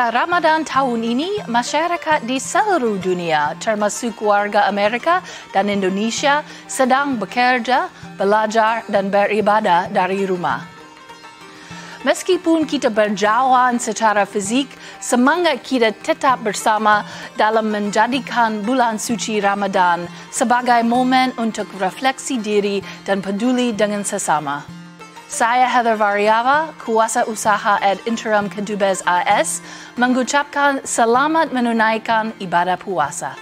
Pada Ramadan tahun ini, masyarakat di seluruh dunia, termasuk warga Amerika dan Indonesia, sedang bekerja, belajar, dan beribadah dari rumah. Meskipun kita berjauhan secara fizik, semangat kita tetap bersama dalam menjadikan bulan suci Ramadan sebagai momen untuk refleksi diri dan peduli dengan sesama. Saya Heather Variava, kuasa usaha at Interim Kentubes AS, mengucapkan selamat menunaikan ibadah puasa.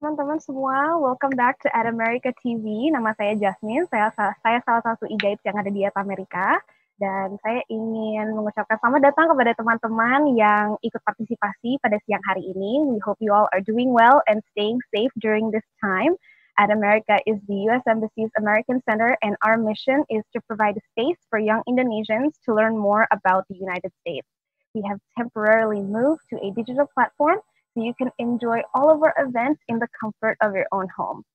Teman-teman semua, welcome back to Ad America TV. Nama saya Jasmine, saya, saya salah satu e-guide yang ada di Ad America. Dan saya ingin mengucapkan selamat datang kepada teman-teman yang ikut partisipasi pada siang hari ini. We hope you all are doing well and staying safe during this time. Ad America is the U.S. Embassy's American Center, and our mission is to provide a space for young Indonesians to learn more about the United States. We have temporarily moved to a digital platform so you can enjoy all of our events in the comfort of your own home.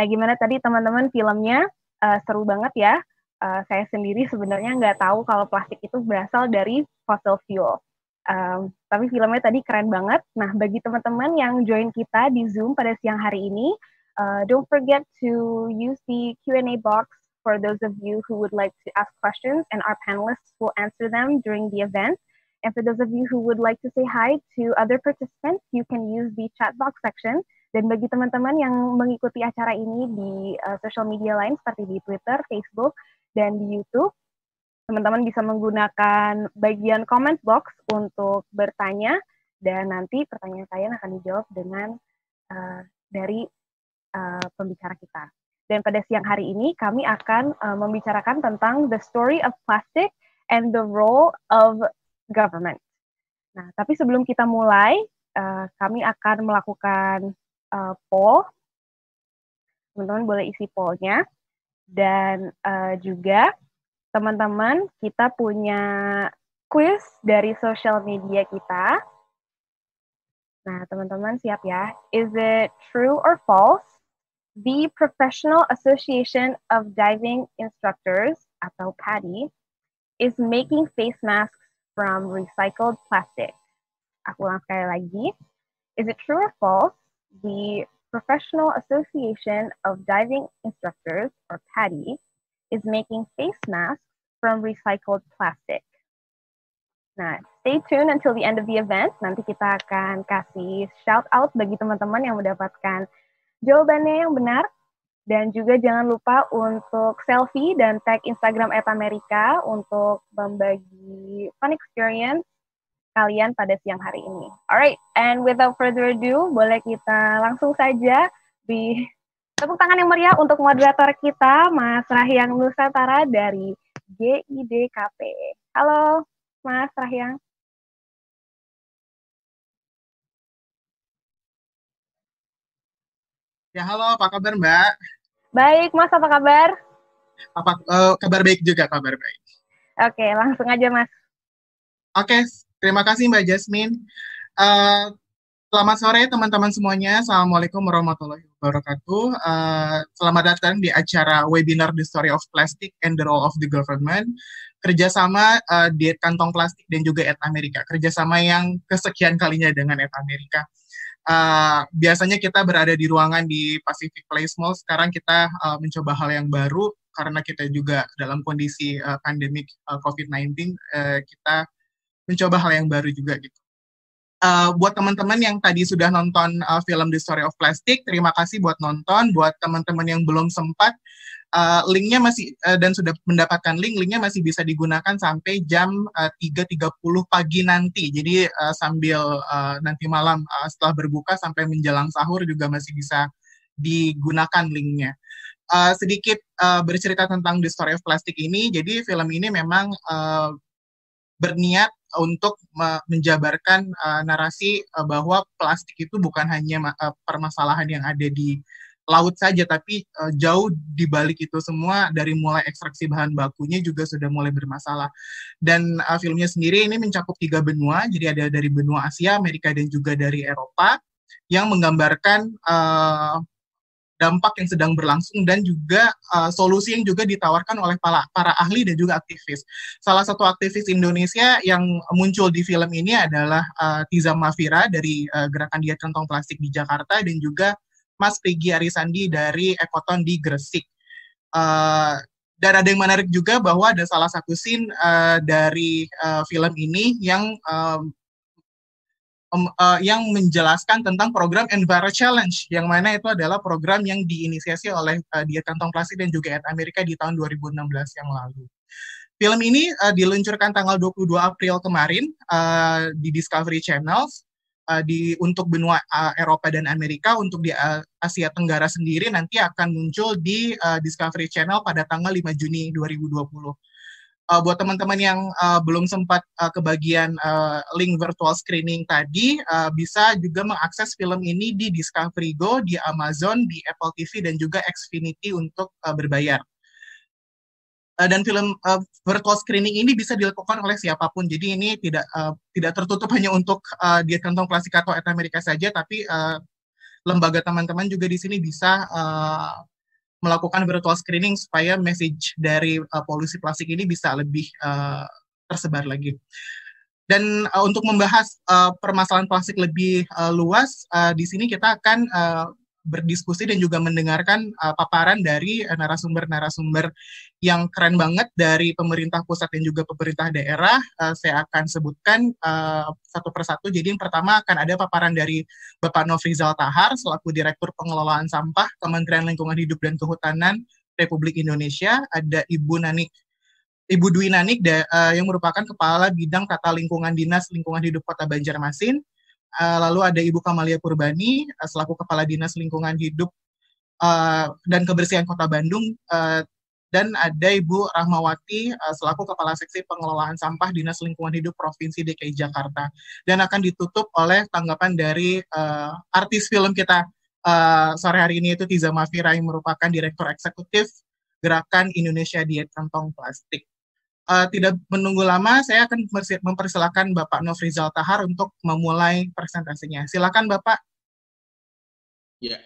Nah, gimana tadi teman-teman filmnya? Uh, seru banget ya. Uh, saya sendiri sebenarnya nggak tahu kalau plastik itu berasal dari fossil fuel. Um, tapi filmnya tadi keren banget. Nah, bagi teman-teman yang join kita di Zoom pada siang hari ini, uh, don't forget to use the Q&A box for those of you who would like to ask questions, and our panelists will answer them during the event. And for those of you who would like to say hi to other participants, you can use the chat box section. Dan bagi teman-teman yang mengikuti acara ini di uh, social media lain seperti di Twitter, Facebook, dan di YouTube, teman-teman bisa menggunakan bagian comment box untuk bertanya dan nanti pertanyaan kalian akan dijawab dengan uh, dari uh, pembicara kita. Dan pada siang hari ini kami akan uh, membicarakan tentang the story of plastic and the role of government. Nah, tapi sebelum kita mulai, uh, kami akan melakukan uh, poll. Teman-teman boleh isi pollnya. Dan uh, juga teman-teman kita punya quiz dari social media kita. Nah, teman-teman siap ya. Is it true or false? The Professional Association of Diving Instructors atau PADI is making face masks from recycled plastic. Aku ulang sekali lagi. Is it true or false? The Professional Association of Diving Instructors, or PADI, is making face masks from recycled plastic. Nah, stay tuned until the end of the event. Nanti kita akan kasih shout out bagi teman-teman yang mendapatkan jawabannya yang benar. Dan juga jangan lupa untuk selfie dan tag Instagram Amerika untuk membagi fun experience kalian pada siang hari ini. Alright, and without further ado, boleh kita langsung saja di tepuk tangan yang meriah untuk moderator kita, Mas Rahyang Nusantara dari GIDKP. Halo, Mas Rahyang. Ya, halo, apa kabar Mbak? Baik, Mas, apa kabar? Apa uh, kabar baik juga, kabar baik. Oke, langsung aja, Mas. Oke, Terima kasih Mbak Jasmine. Uh, selamat sore teman-teman semuanya. Assalamualaikum warahmatullahi wabarakatuh. Uh, selamat datang di acara webinar The Story of Plastic and the Role of the Government. Kerjasama uh, di Kantong Plastik dan juga Ed Amerika. Kerjasama yang kesekian kalinya dengan Ed Amerika. Uh, biasanya kita berada di ruangan di Pacific Place Mall. Sekarang kita uh, mencoba hal yang baru karena kita juga dalam kondisi uh, pandemik uh, COVID-19. Uh, kita mencoba hal yang baru juga gitu. Uh, buat teman-teman yang tadi sudah nonton uh, film The Story of Plastic, terima kasih buat nonton. Buat teman-teman yang belum sempat, uh, linknya masih uh, dan sudah mendapatkan link, linknya masih bisa digunakan sampai jam uh, 3.30 pagi nanti. Jadi uh, sambil uh, nanti malam uh, setelah berbuka sampai menjelang sahur juga masih bisa digunakan linknya. Uh, sedikit uh, bercerita tentang The Story of Plastic ini, jadi film ini memang uh, berniat untuk menjabarkan uh, narasi uh, bahwa plastik itu bukan hanya uh, permasalahan yang ada di laut saja, tapi uh, jauh di balik itu semua dari mulai ekstraksi bahan bakunya juga sudah mulai bermasalah. Dan uh, filmnya sendiri ini mencakup tiga benua, jadi ada dari benua Asia, Amerika dan juga dari Eropa. yang menggambarkan uh, dampak yang sedang berlangsung dan juga uh, solusi yang juga ditawarkan oleh para, para ahli dan juga aktivis. Salah satu aktivis Indonesia yang muncul di film ini adalah uh, Tiza Mafira dari uh, Gerakan Diet Kantong Plastik di Jakarta dan juga Mas Peggy Arisandi dari Ekoton di Gresik. Uh, dan ada yang menarik juga bahwa ada salah satu scene uh, dari uh, film ini yang um, um, uh, yang menjelaskan tentang program Enviro Challenge yang mana itu adalah program yang diinisiasi oleh uh, Diet Kantong Plastik dan juga Ed Amerika di tahun 2016 yang lalu. Film ini uh, diluncurkan tanggal 22 April kemarin uh, di Discovery Channel di untuk benua uh, Eropa dan Amerika untuk di uh, Asia Tenggara sendiri nanti akan muncul di uh, Discovery Channel pada tanggal 5 Juni 2020 uh, buat teman-teman yang uh, belum sempat uh, kebagian uh, link virtual screening tadi, uh, bisa juga mengakses film ini di Discovery Go, di Amazon, di Apple TV, dan juga Xfinity untuk uh, berbayar. Dan film uh, virtual screening ini bisa dilakukan oleh siapa pun. Jadi ini tidak uh, tidak tertutup hanya untuk uh, diet kantong plastik atau Amerika saja, tapi uh, lembaga teman-teman juga di sini bisa uh, melakukan virtual screening supaya message dari uh, polusi plastik ini bisa lebih uh, tersebar lagi. Dan uh, untuk membahas uh, permasalahan plastik lebih uh, luas, uh, di sini kita akan uh, berdiskusi dan juga mendengarkan uh, paparan dari narasumber-narasumber uh, yang keren banget dari pemerintah pusat dan juga pemerintah daerah. Uh, saya akan sebutkan uh, satu persatu. Jadi yang pertama akan ada paparan dari Bapak Nofrizal Tahar selaku Direktur Pengelolaan Sampah Kementerian Lingkungan Hidup dan Kehutanan Republik Indonesia. Ada Ibu Nanik Ibu Dwi Nanik yang merupakan Kepala Bidang Tata Lingkungan Dinas Lingkungan Hidup Kota Banjarmasin. Uh, lalu ada Ibu Kamalia Purbani uh, selaku Kepala Dinas Lingkungan Hidup uh, dan Kebersihan Kota Bandung uh, dan ada Ibu Rahmawati selaku Kepala Seksi Pengelolaan Sampah Dinas Lingkungan Hidup Provinsi DKI Jakarta. Dan akan ditutup oleh tanggapan dari uh, artis film kita uh, sore hari ini itu Tiza Mafira yang merupakan Direktur Eksekutif Gerakan Indonesia Diet Kantong Plastik uh, tidak menunggu lama, saya akan mempersilahkan Bapak Nofrizal Tahar untuk memulai presentasinya. Silakan Bapak. Ya,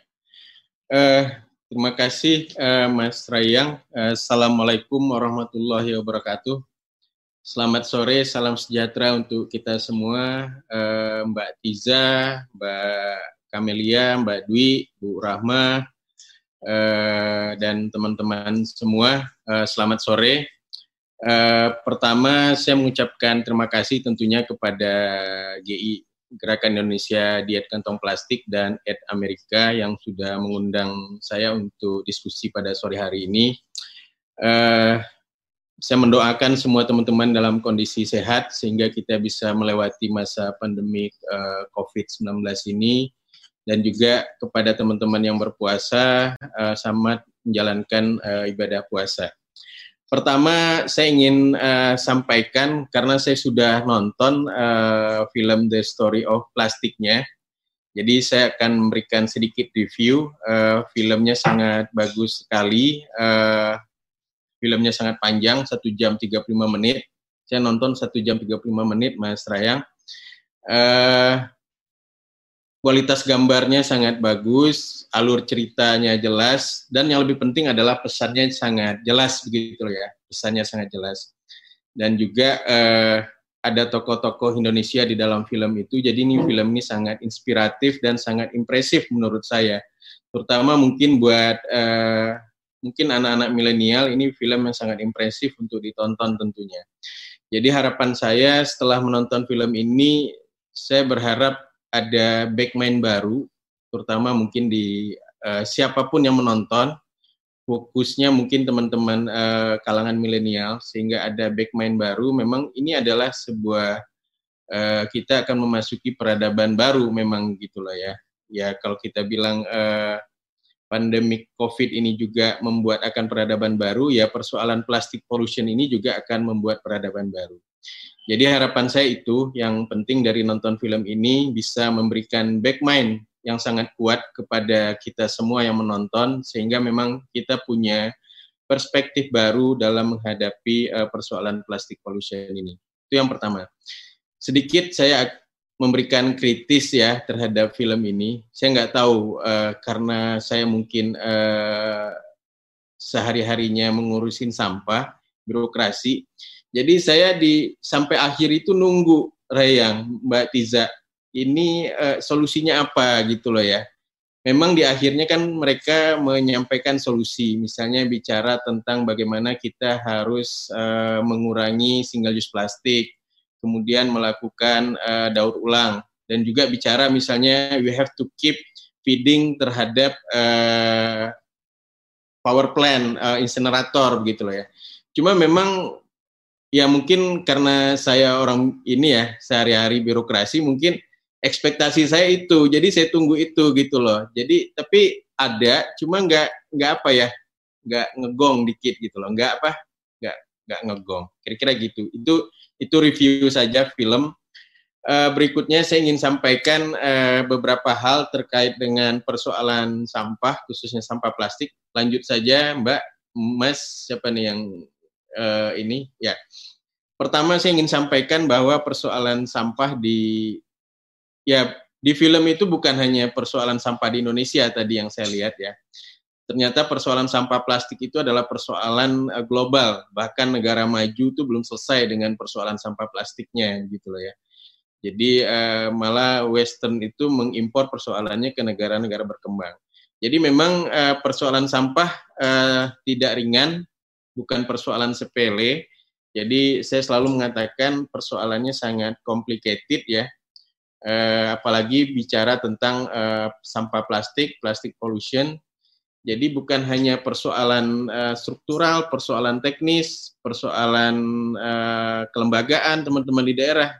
uh, terima kasih uh, Mas Rayang. Uh, Assalamualaikum warahmatullahi wabarakatuh. Selamat sore, salam sejahtera untuk kita semua, uh, Mbak Tiza, Mbak Kamelia, Mbak Dwi, Bu Rahma, uh, dan teman-teman semua. Uh, selamat sore. Uh, pertama, saya mengucapkan terima kasih tentunya kepada GI Gerakan Indonesia Diet Kantong Plastik dan Ed Amerika yang sudah mengundang saya untuk diskusi pada sore hari ini. Uh, saya mendoakan semua teman-teman dalam kondisi sehat sehingga kita bisa melewati masa pandemi uh, COVID-19 ini dan juga kepada teman-teman yang berpuasa uh, selamat menjalankan uh, ibadah puasa. Pertama, saya ingin uh, sampaikan karena saya sudah nonton uh, film The Story of Plastiknya. Jadi saya akan memberikan sedikit review. Uh, filmnya sangat bagus sekali. Uh, filmnya sangat panjang, 1 jam 35 menit. Saya nonton 1 jam 35 menit, Mas Rayang. Uh, kualitas gambarnya sangat bagus, alur ceritanya jelas, dan yang lebih penting adalah pesannya sangat jelas begitu ya, pesannya sangat jelas. Dan juga eh, ada tokoh-tokoh Indonesia di dalam film itu, jadi ini film ini sangat inspiratif dan sangat impresif menurut saya, terutama mungkin buat eh, mungkin anak-anak milenial ini film yang sangat impresif untuk ditonton tentunya. Jadi harapan saya setelah menonton film ini, saya berharap ada backman baru, terutama mungkin di uh, siapa pun yang menonton, fokusnya mungkin teman-teman uh, kalangan milenial, sehingga ada backman baru. Memang ini adalah sebuah uh, kita akan memasuki peradaban baru, memang gitulah ya. Ya kalau kita bilang uh, pandemik COVID ini juga membuat akan peradaban baru, ya persoalan plastik pollution ini juga akan membuat peradaban baru. Jadi harapan saya itu yang penting dari nonton film ini bisa memberikan back mind yang sangat kuat kepada kita semua yang menonton sehingga memang kita punya perspektif baru dalam menghadapi uh, persoalan plastik pollution ini. Itu yang pertama. Sedikit saya memberikan kritis ya terhadap film ini. Saya nggak tahu uh, karena saya mungkin uh, sehari-harinya mengurusin sampah, birokrasi. Jadi saya di sampai akhir itu nunggu Rayang, Mbak Tiza, ini uh, solusinya apa gitu loh ya. Memang di akhirnya kan mereka menyampaikan solusi, misalnya bicara tentang bagaimana kita harus uh, mengurangi single use plastik, kemudian melakukan uh, daur ulang, dan juga bicara misalnya we have to keep feeding terhadap uh, power plant, uh, insenerator begitu loh ya. Cuma memang ya mungkin karena saya orang ini ya sehari-hari birokrasi mungkin ekspektasi saya itu. Jadi saya tunggu itu gitu loh. Jadi tapi ada cuma nggak nggak apa ya nggak ngegong dikit gitu loh. Nggak apa nggak nggak ngegong. Kira-kira gitu. Itu itu review saja film. Uh, berikutnya saya ingin sampaikan uh, beberapa hal terkait dengan persoalan sampah khususnya sampah plastik. Lanjut saja mbak mas siapa nih yang uh, ini ya pertama saya ingin sampaikan bahwa persoalan sampah di ya di film itu bukan hanya persoalan sampah di Indonesia tadi yang saya lihat ya. Ternyata persoalan sampah plastik itu adalah persoalan uh, global. Bahkan negara maju itu belum selesai dengan persoalan sampah plastiknya gitu loh ya. Jadi uh, malah Western itu mengimpor persoalannya ke negara-negara berkembang. Jadi memang uh, persoalan sampah uh, tidak ringan, bukan persoalan sepele. Jadi saya selalu mengatakan persoalannya sangat complicated ya eh, apalagi bicara tentang eh, sampah plastik, plastik pollution. Jadi bukan hanya persoalan eh, struktural, persoalan teknis, persoalan eh, kelembagaan teman-teman di daerah,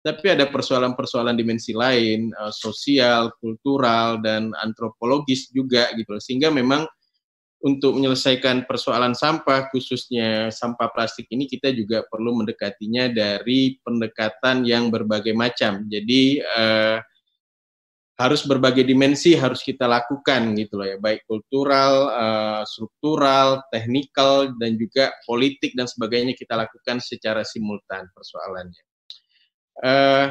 tapi ada persoalan-persoalan dimensi lain, eh, sosial, kultural, dan antropologis juga gitu. Sehingga memang untuk menyelesaikan persoalan sampah, khususnya sampah plastik ini, kita juga perlu mendekatinya dari pendekatan yang berbagai macam. Jadi eh, harus berbagai dimensi harus kita lakukan gitu loh ya, baik kultural, eh, struktural, teknikal, dan juga politik dan sebagainya kita lakukan secara simultan persoalannya. Eh,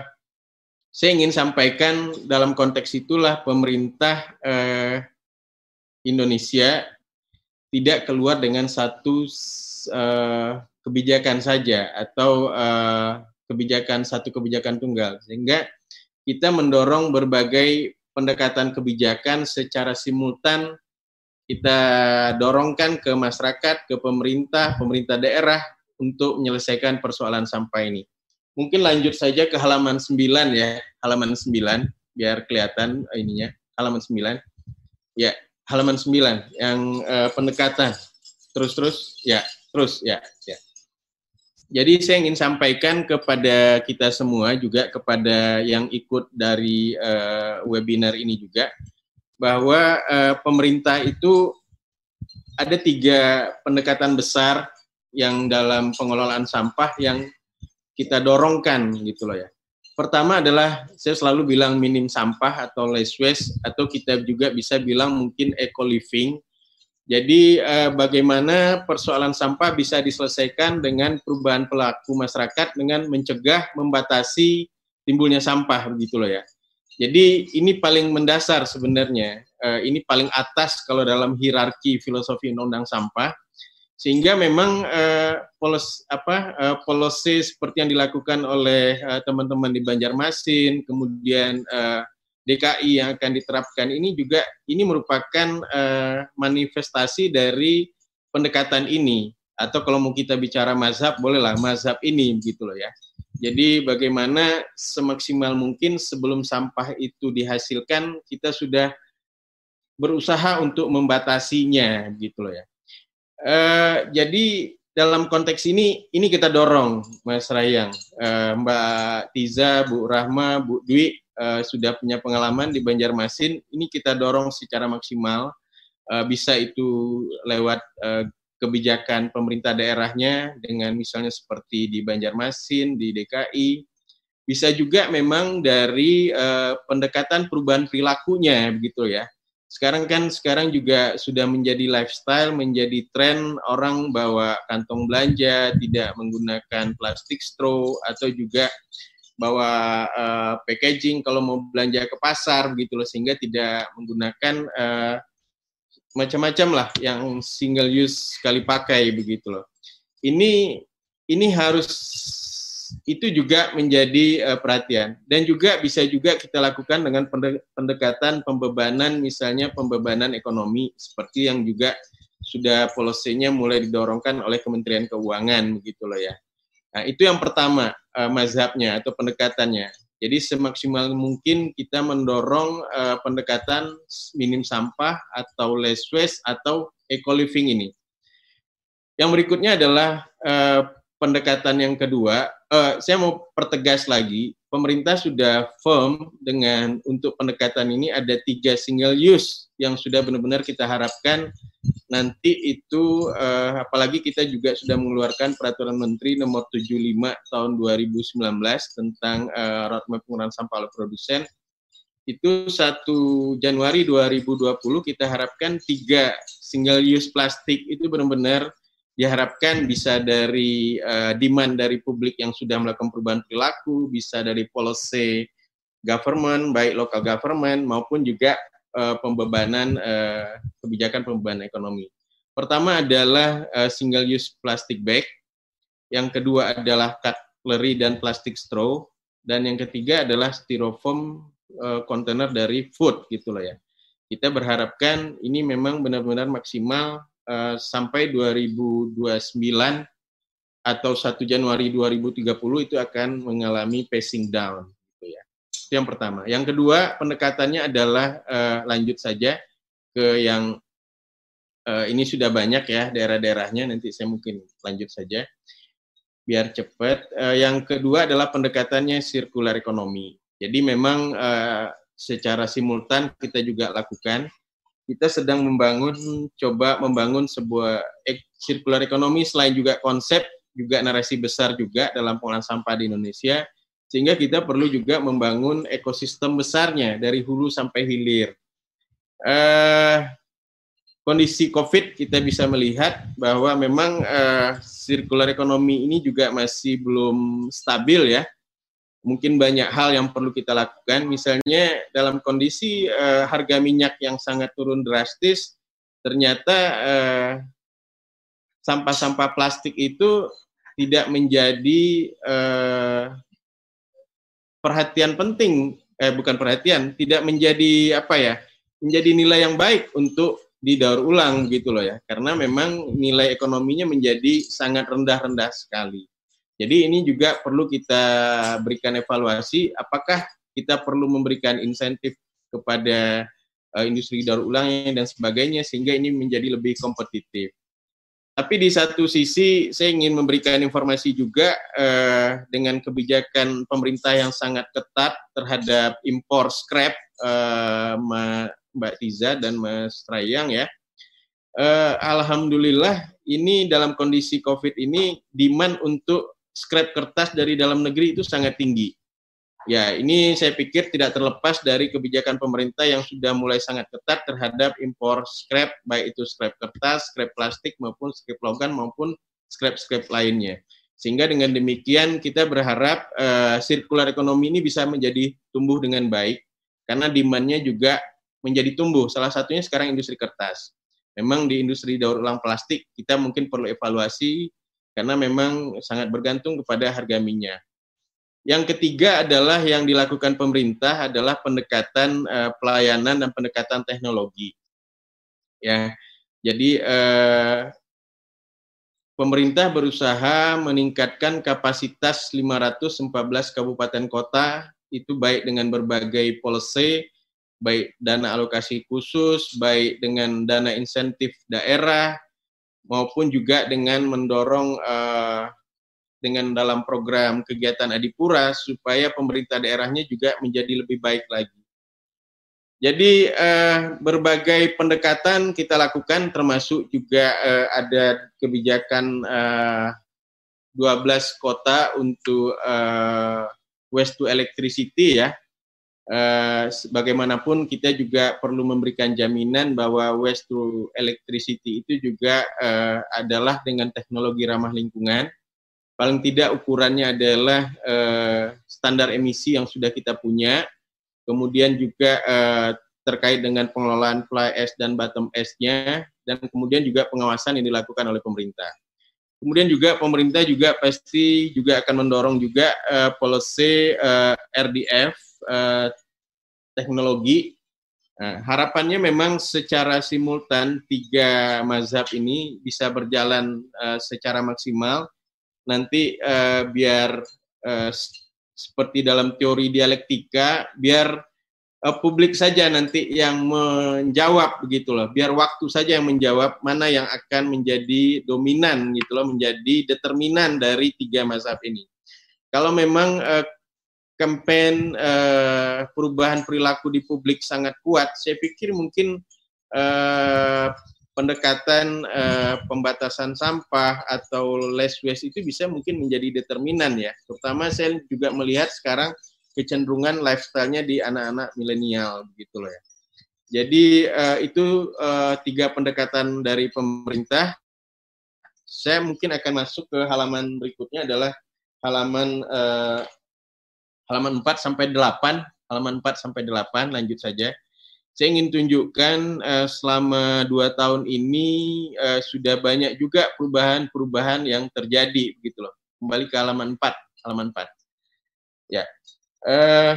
saya ingin sampaikan dalam konteks itulah pemerintah eh, Indonesia tidak keluar dengan satu uh, kebijakan saja atau uh, kebijakan satu kebijakan tunggal sehingga kita mendorong berbagai pendekatan kebijakan secara simultan kita dorongkan ke masyarakat, ke pemerintah, pemerintah daerah untuk menyelesaikan persoalan sampah ini. Mungkin lanjut saja ke halaman 9 ya, halaman 9 biar kelihatan ininya, halaman 9. Ya, halaman 9 yang uh, pendekatan terus-terus ya terus ya ya. Jadi saya ingin sampaikan kepada kita semua juga kepada yang ikut dari uh, webinar ini juga bahwa uh, pemerintah itu ada tiga pendekatan besar yang dalam pengelolaan sampah yang kita dorongkan gitu loh ya. Pertama adalah saya selalu bilang minim sampah atau less waste atau kita juga bisa bilang mungkin eco living. Jadi eh, bagaimana persoalan sampah bisa diselesaikan dengan perubahan pelaku masyarakat dengan mencegah membatasi timbulnya sampah begitu loh ya. Jadi ini paling mendasar sebenarnya. Eh, ini paling atas kalau dalam hierarki filosofi undang-undang sampah sehingga memang uh, polos apa uh, policy seperti yang dilakukan oleh uh, teman-teman di Banjarmasin kemudian uh, DKI yang akan diterapkan ini juga ini merupakan uh, manifestasi dari pendekatan ini. Atau kalau mau kita bicara mazhab bolehlah mazhab ini gitu loh ya. Jadi bagaimana semaksimal mungkin sebelum sampah itu dihasilkan kita sudah berusaha untuk membatasinya gitu loh ya Uh, jadi dalam konteks ini, ini kita dorong, Mas Rayang, uh, Mbak Tiza, Bu Rahma, Bu Dwi uh, sudah punya pengalaman di Banjarmasin. Ini kita dorong secara maksimal, uh, bisa itu lewat uh, kebijakan pemerintah daerahnya dengan misalnya seperti di Banjarmasin, di DKI. Bisa juga memang dari uh, pendekatan perubahan perilakunya, begitu ya sekarang kan sekarang juga sudah menjadi lifestyle, menjadi tren orang bawa kantong belanja, tidak menggunakan plastik straw atau juga bawa uh, packaging kalau mau belanja ke pasar begitu loh sehingga tidak menggunakan uh, macam-macam lah yang single use sekali pakai begitu loh. Ini ini harus itu juga menjadi uh, perhatian dan juga bisa juga kita lakukan dengan pendekatan pembebanan misalnya pembebanan ekonomi seperti yang juga sudah polosinya mulai didorongkan oleh Kementerian Keuangan begitu loh ya. Nah, itu yang pertama uh, mazhabnya atau pendekatannya. Jadi semaksimal mungkin kita mendorong uh, pendekatan minim sampah atau less waste atau eco living ini. Yang berikutnya adalah uh, pendekatan yang kedua. Uh, saya mau pertegas lagi, pemerintah sudah firm dengan untuk pendekatan ini ada tiga single use yang sudah benar-benar kita harapkan nanti itu uh, apalagi kita juga sudah mengeluarkan peraturan menteri nomor 75 tahun 2019 tentang uh, roadmap penggunaan sampah oleh produsen itu 1 Januari 2020 kita harapkan tiga single use plastik itu benar-benar diharapkan bisa dari uh, demand dari publik yang sudah melakukan perubahan perilaku, bisa dari policy government, baik local government maupun juga uh, pembebanan uh, kebijakan pembebanan ekonomi. Pertama adalah uh, single use plastic bag, yang kedua adalah cutlery dan plastic straw, dan yang ketiga adalah styrofoam uh, container dari food gitu loh ya. Kita berharapkan ini memang benar-benar maksimal uh, sampai 2029 atau 1 Januari 2030 itu akan mengalami passing down. Itu yang pertama. Yang kedua, pendekatannya adalah uh, lanjut saja ke yang uh, ini sudah banyak ya daerah-daerahnya. Nanti saya mungkin lanjut saja biar cepat. Yang kedua adalah pendekatannya sirkular ekonomi. Jadi memang secara simultan kita juga lakukan. Kita sedang membangun, coba membangun sebuah sirkular ekonomi selain juga konsep, juga narasi besar juga dalam pengolahan sampah di Indonesia sehingga kita perlu juga membangun ekosistem besarnya dari hulu sampai hilir. Uh, kondisi COVID kita bisa melihat bahwa memang uh, circular ekonomi ini juga masih belum stabil ya. Mungkin banyak hal yang perlu kita lakukan. Misalnya dalam kondisi uh, harga minyak yang sangat turun drastis, ternyata sampah-sampah uh, plastik itu tidak menjadi uh, perhatian penting eh bukan perhatian tidak menjadi apa ya menjadi nilai yang baik untuk didaur ulang gitu loh ya karena memang nilai ekonominya menjadi sangat rendah-rendah sekali jadi ini juga perlu kita berikan evaluasi apakah kita perlu memberikan insentif kepada uh, industri daur ulang dan sebagainya sehingga ini menjadi lebih kompetitif tapi di satu sisi saya ingin memberikan informasi juga eh, dengan kebijakan pemerintah yang sangat ketat terhadap impor scrap eh, Mbak Tiza dan Mas Trayang ya. Eh, Alhamdulillah ini dalam kondisi COVID ini demand untuk scrap kertas dari dalam negeri itu sangat tinggi. Ya, ini saya pikir tidak terlepas dari kebijakan pemerintah yang sudah mulai sangat ketat terhadap impor scrap, baik itu scrap kertas, scrap plastik, maupun scrap logam, maupun scrap-scrap lainnya. Sehingga dengan demikian kita berharap uh, ekonomi ini bisa menjadi tumbuh dengan baik, karena demandnya juga menjadi tumbuh. Salah satunya sekarang industri kertas. Memang di industri daur ulang plastik kita mungkin perlu evaluasi, karena memang sangat bergantung kepada harga minyak yang ketiga adalah yang dilakukan pemerintah adalah pendekatan uh, pelayanan dan pendekatan teknologi. Ya, jadi uh, pemerintah berusaha meningkatkan kapasitas 514 kabupaten kota itu baik dengan berbagai policy, baik dana alokasi khusus, baik dengan dana insentif daerah, maupun juga dengan mendorong uh, dengan dalam program kegiatan Adipura supaya pemerintah daerahnya juga menjadi lebih baik lagi. Jadi eh, berbagai pendekatan kita lakukan termasuk juga eh, ada kebijakan eh, 12 kota untuk eh, waste to electricity ya. Eh, bagaimanapun kita juga perlu memberikan jaminan bahwa waste to electricity itu juga eh, adalah dengan teknologi ramah lingkungan paling tidak ukurannya adalah uh, standar emisi yang sudah kita punya, kemudian juga uh, terkait dengan pengelolaan fly ash dan bottom ash-nya, dan kemudian juga pengawasan yang dilakukan oleh pemerintah. Kemudian juga pemerintah juga pasti juga akan mendorong juga uh, policy uh, RDF uh, teknologi. Nah, harapannya memang secara simultan tiga mazhab ini bisa berjalan uh, secara maksimal. Nanti uh, biar uh, seperti dalam teori dialektika biar uh, publik saja nanti yang menjawab begitu loh. Biar waktu saja yang menjawab mana yang akan menjadi dominan gitu loh menjadi determinan dari tiga mazhab ini. Kalau memang uh, kampanye uh, perubahan perilaku di publik sangat kuat saya pikir mungkin uh, pendekatan uh, pembatasan sampah atau less waste itu bisa mungkin menjadi determinan ya. Terutama saya juga melihat sekarang kecenderungan lifestyle-nya di anak-anak milenial begitu loh ya. Jadi uh, itu uh, tiga pendekatan dari pemerintah. Saya mungkin akan masuk ke halaman berikutnya adalah halaman uh, halaman 4 sampai 8, halaman 4 sampai 8 lanjut saja saya ingin tunjukkan uh, selama dua tahun ini uh, sudah banyak juga perubahan-perubahan yang terjadi begitu loh. Kembali ke halaman 4, halaman 4. Ya. Uh,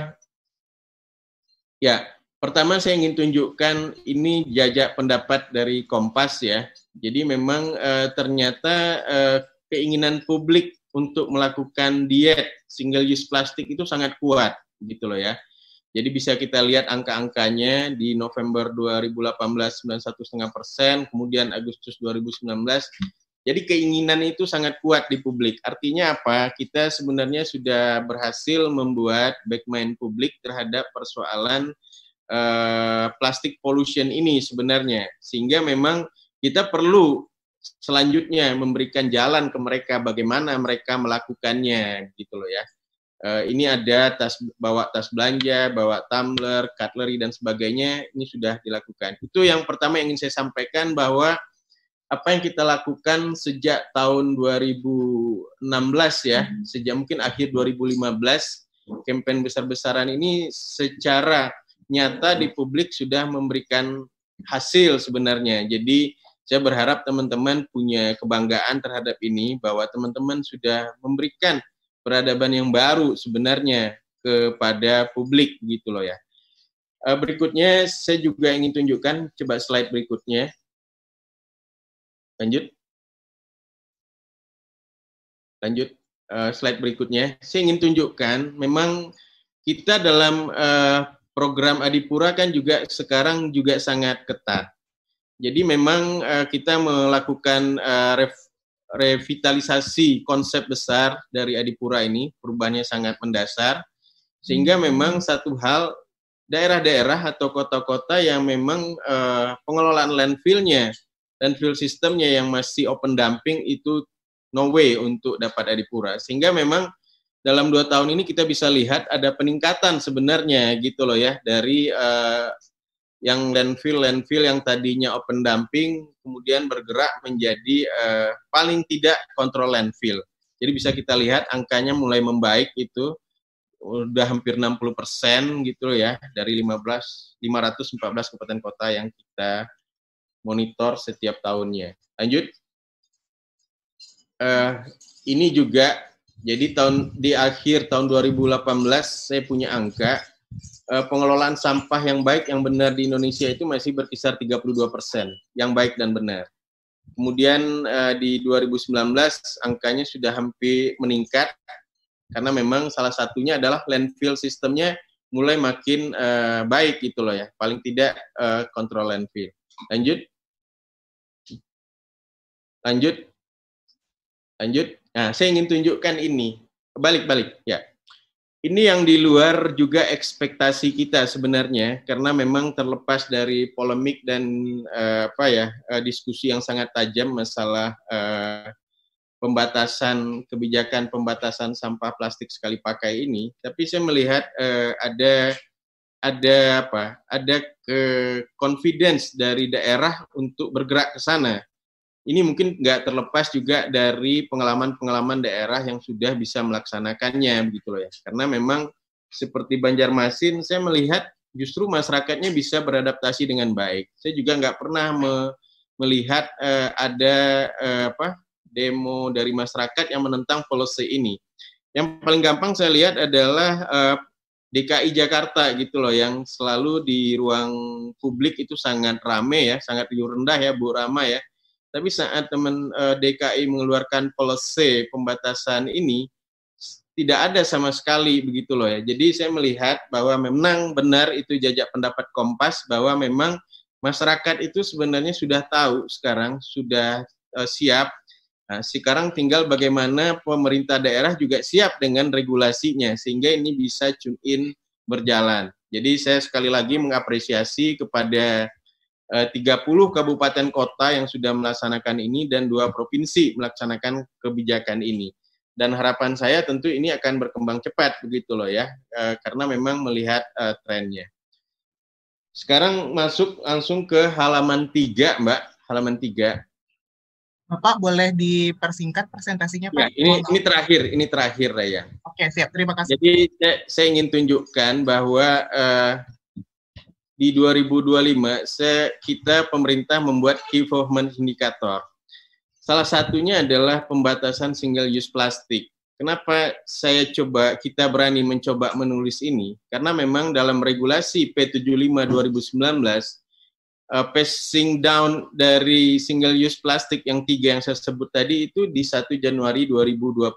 ya, pertama saya ingin tunjukkan ini jajak pendapat dari Kompas ya. Jadi memang uh, ternyata uh, keinginan publik untuk melakukan diet single use plastik itu sangat kuat gitu loh ya jadi bisa kita lihat angka-angkanya di November 2018 91,5 persen, kemudian Agustus 2019. Jadi keinginan itu sangat kuat di publik. Artinya apa? Kita sebenarnya sudah berhasil membuat backmind publik terhadap persoalan uh, plastik pollution ini sebenarnya. Sehingga memang kita perlu selanjutnya memberikan jalan ke mereka bagaimana mereka melakukannya gitu loh ya uh, ini ada tas bawa tas belanja, bawa tumbler, cutlery dan sebagainya ini sudah dilakukan. Itu yang pertama yang ingin saya sampaikan bahwa apa yang kita lakukan sejak tahun 2016 ya, hmm. sejak mungkin akhir 2015 kampanye besar-besaran ini secara nyata di publik sudah memberikan hasil sebenarnya. Jadi saya berharap teman-teman punya kebanggaan terhadap ini bahwa teman-teman sudah memberikan peradaban yang baru sebenarnya kepada publik gitu loh ya. Uh, berikutnya saya juga ingin tunjukkan coba slide berikutnya. Lanjut. Lanjut uh, slide berikutnya. Saya ingin tunjukkan memang kita dalam uh, program Adipura kan juga sekarang juga sangat ketat. Jadi memang uh, kita melakukan uh, ref, revitalisasi konsep besar dari Adipura ini, perubahannya sangat mendasar, sehingga hmm. memang satu hal daerah-daerah atau kota-kota yang memang uh, pengelolaan landfillnya, landfill sistemnya yang masih open dumping itu no way untuk dapat Adipura. Sehingga memang dalam dua tahun ini kita bisa lihat ada peningkatan sebenarnya gitu loh ya dari uh, yang landfill landfill yang tadinya open dumping kemudian bergerak menjadi uh, paling tidak kontrol landfill. Jadi bisa kita lihat angkanya mulai membaik itu udah hampir 60 persen gitu ya dari 15 514 kabupaten kota yang kita monitor setiap tahunnya. Lanjut. Uh, ini juga jadi tahun di akhir tahun 2018 saya punya angka uh, pengelolaan sampah yang baik yang benar di Indonesia itu masih berkisar 32 persen yang baik dan benar. Kemudian uh, di 2019 angkanya sudah hampir meningkat karena memang salah satunya adalah landfill sistemnya mulai makin uh, baik gitu loh ya. Paling tidak uh, kontrol landfill. Lanjut. Lanjut. Lanjut. Nah, saya ingin tunjukkan ini. Balik-balik ya ini yang di luar juga ekspektasi kita sebenarnya karena memang terlepas dari polemik dan uh, apa ya uh, diskusi yang sangat tajam masalah uh, pembatasan kebijakan pembatasan sampah plastik sekali pakai ini tapi saya melihat uh, ada ada apa ada ke confidence dari daerah untuk bergerak ke sana ini mungkin nggak terlepas juga dari pengalaman-pengalaman daerah yang sudah bisa melaksanakannya begitu loh ya. Karena memang seperti Banjarmasin, saya melihat justru masyarakatnya bisa beradaptasi dengan baik. Saya juga nggak pernah me melihat uh, ada uh, apa demo dari masyarakat yang menentang policy ini. Yang paling gampang saya lihat adalah uh, DKI Jakarta gitu loh yang selalu di ruang publik itu sangat rame ya, sangat rendah ya Bu Rama ya tapi saat teman uh, eh, DKI mengeluarkan policy pembatasan ini tidak ada sama sekali begitu loh ya. Jadi saya melihat bahwa memang benar itu jajak pendapat Kompas bahwa memang masyarakat itu sebenarnya sudah tahu sekarang sudah uh, siap. Nah, sekarang tinggal bagaimana pemerintah daerah juga siap dengan regulasinya sehingga ini bisa tune in berjalan. Jadi saya sekali lagi mengapresiasi kepada 30 eh, kabupaten kota yang sudah melaksanakan ini dan dua provinsi melaksanakan kebijakan ini. Dan harapan saya tentu ini akan berkembang cepat begitu loh ya, eh, karena memang melihat uh, trennya. Sekarang masuk langsung ke halaman 3, Mbak. Halaman 3. Bapak boleh dipersingkat presentasinya Pak? Ya, ini ini terakhir, ini terakhir ya. Oke, siap. Terima kasih. Jadi saya, saya ingin tunjukkan bahwa uh, di 2025 se kita pemerintah membuat key performance indicator. Salah satunya adalah pembatasan single use plastik. Kenapa saya coba kita berani mencoba menulis ini? Karena memang dalam regulasi P75 2019 uh, passing down dari single use plastik yang tiga yang saya sebut tadi itu di 1 Januari 2020.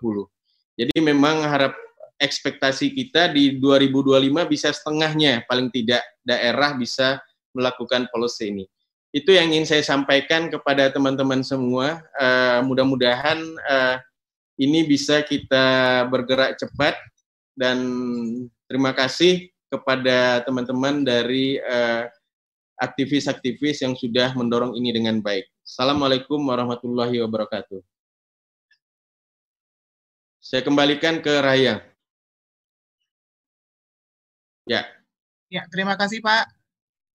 Jadi memang harap ekspektasi kita di 2025 bisa setengahnya paling tidak daerah bisa melakukan policy ini. Itu yang ingin saya sampaikan kepada teman-teman semua. Uh, Mudah-mudahan uh, ini bisa kita bergerak cepat dan terima kasih kepada teman-teman dari aktivis eh, aktivis-aktivis yang sudah mendorong ini dengan baik. Assalamualaikum warahmatullahi wabarakatuh. Saya kembalikan ke Raya. Ya. Ya, terima kasih Pak.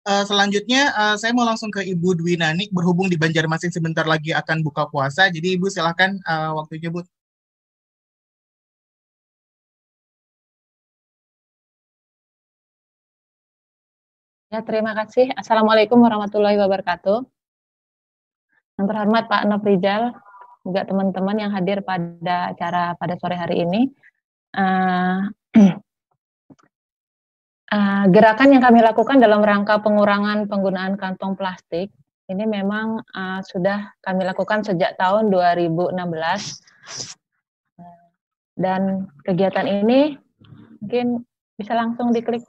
Uh, selanjutnya uh, saya mau langsung ke Ibu Dwi Nanik berhubung di Banjarmasin sebentar lagi akan buka puasa. Jadi Ibu silakan uh, waktunya Bu. Ya, terima kasih. Assalamualaikum warahmatullahi wabarakatuh. Yang terhormat Pak Nofrijal, juga teman-teman yang hadir pada acara pada sore hari ini. Uh, Uh, gerakan yang kami lakukan dalam rangka pengurangan penggunaan kantong plastik ini memang uh, sudah kami lakukan sejak tahun 2016 dan kegiatan ini mungkin bisa langsung diklik.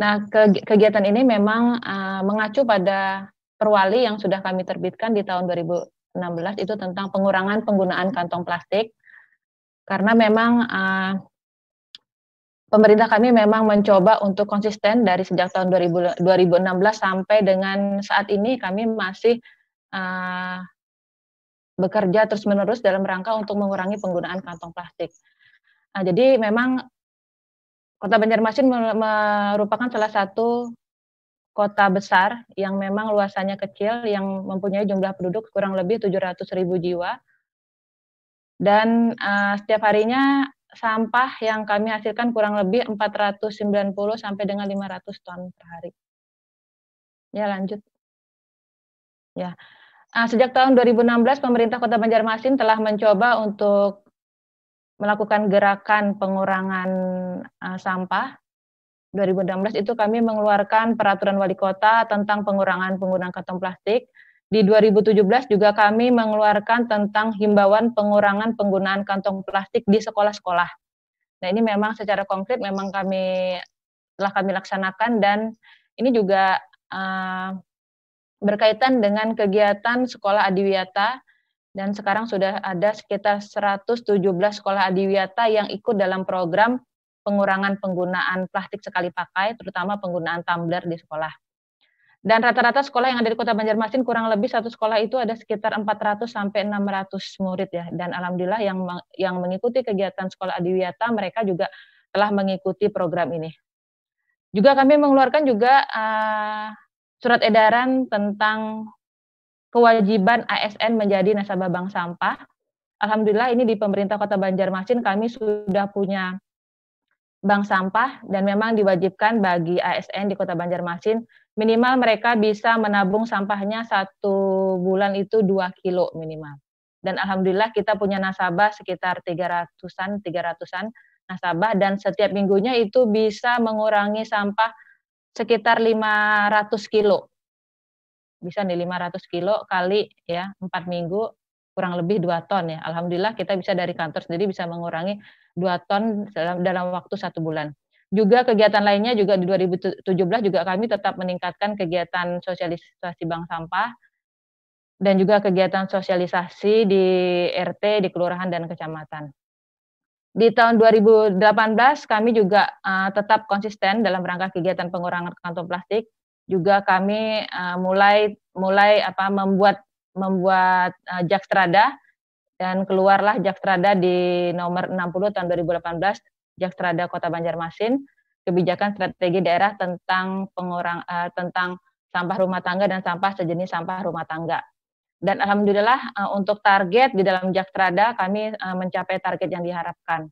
Nah, kegiatan ini memang uh, mengacu pada perwali yang sudah kami terbitkan di tahun 2016 itu tentang pengurangan penggunaan kantong plastik karena memang uh, pemerintah kami memang mencoba untuk konsisten dari sejak tahun 2000, 2016 sampai dengan saat ini kami masih uh, bekerja terus-menerus dalam rangka untuk mengurangi penggunaan kantong plastik. Nah, jadi memang Kota Banjarmasin merupakan salah satu kota besar yang memang luasannya kecil, yang mempunyai jumlah penduduk kurang lebih 700 ribu jiwa. Dan uh, setiap harinya sampah yang kami hasilkan kurang lebih 490 sampai dengan 500 ton per hari. Ya, lanjut. Ya. Nah, sejak tahun 2016 pemerintah Kota Banjarmasin telah mencoba untuk melakukan gerakan pengurangan uh, sampah. 2016 itu kami mengeluarkan peraturan wali kota tentang pengurangan penggunaan kantong plastik di 2017 juga kami mengeluarkan tentang himbauan pengurangan penggunaan kantong plastik di sekolah-sekolah. Nah ini memang secara konkret memang kami telah kami laksanakan dan ini juga uh, berkaitan dengan kegiatan sekolah adiwiyata dan sekarang sudah ada sekitar 117 sekolah adiwiyata yang ikut dalam program pengurangan penggunaan plastik sekali pakai, terutama penggunaan tumbler di sekolah. Dan rata-rata sekolah yang ada di Kota Banjarmasin kurang lebih satu sekolah itu ada sekitar 400 sampai 600 murid ya. Dan alhamdulillah yang yang mengikuti kegiatan sekolah adiwiyata mereka juga telah mengikuti program ini. Juga kami mengeluarkan juga uh, surat edaran tentang kewajiban ASN menjadi nasabah bank sampah. Alhamdulillah ini di pemerintah Kota Banjarmasin kami sudah punya bank sampah dan memang diwajibkan bagi ASN di Kota Banjarmasin minimal mereka bisa menabung sampahnya satu bulan itu dua kilo minimal. Dan alhamdulillah kita punya nasabah sekitar 300-an, 300-an nasabah dan setiap minggunya itu bisa mengurangi sampah sekitar 500 kilo. Bisa nih 500 kilo kali ya 4 minggu kurang lebih 2 ton ya. Alhamdulillah kita bisa dari kantor sendiri bisa mengurangi 2 ton dalam, dalam waktu satu bulan. Juga kegiatan lainnya juga di 2017 juga kami tetap meningkatkan kegiatan sosialisasi bank sampah dan juga kegiatan sosialisasi di RT, di kelurahan dan kecamatan. Di tahun 2018 kami juga uh, tetap konsisten dalam rangka kegiatan pengurangan kantong plastik. Juga kami uh, mulai mulai apa membuat membuat uh, Jakstrada dan keluarlah Jakstrada di nomor 60 tahun 2018 Jakstrada Kota Banjarmasin kebijakan strategi daerah tentang pengurang uh, tentang sampah rumah tangga dan sampah sejenis sampah rumah tangga. Dan alhamdulillah uh, untuk target di dalam Jaktrada kami uh, mencapai target yang diharapkan.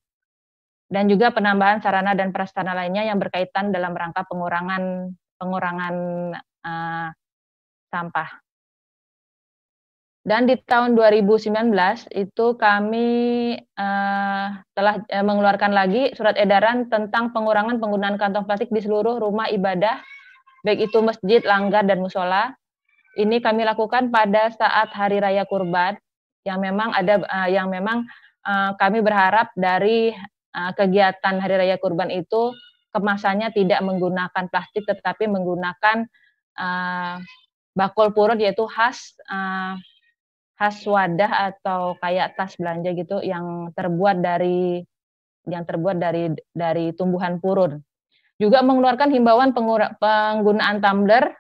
Dan juga penambahan sarana dan prasarana lainnya yang berkaitan dalam rangka pengurangan pengurangan uh, sampah. Dan di tahun 2019 itu kami uh, telah uh, mengeluarkan lagi surat edaran tentang pengurangan penggunaan kantong plastik di seluruh rumah ibadah, baik itu masjid, langgar, dan musola, ini kami lakukan pada saat hari raya kurban yang memang ada uh, yang memang uh, kami berharap dari uh, kegiatan hari raya kurban itu kemasannya tidak menggunakan plastik tetapi menggunakan uh, bakul purut yaitu khas uh, khas wadah atau kayak tas belanja gitu yang terbuat dari yang terbuat dari dari tumbuhan purun. Juga mengeluarkan himbauan penggunaan tumbler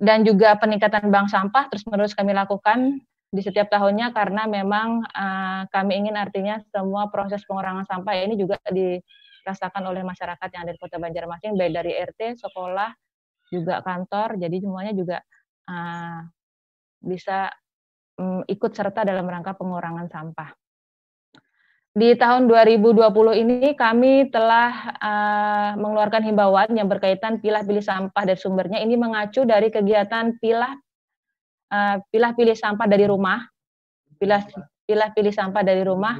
dan juga peningkatan bank sampah terus menerus kami lakukan di setiap tahunnya karena memang uh, kami ingin artinya semua proses pengurangan sampah ini juga dirasakan oleh masyarakat yang ada di Kota Banjarmasin baik dari RT, sekolah, juga kantor, jadi semuanya juga uh, bisa ikut serta dalam rangka pengurangan sampah. Di tahun 2020 ini kami telah uh, mengeluarkan himbauan yang berkaitan pilah-pilih sampah dari sumbernya. Ini mengacu dari kegiatan pilah uh, pilah-pilih sampah dari rumah, pilah pilah-pilih sampah dari rumah,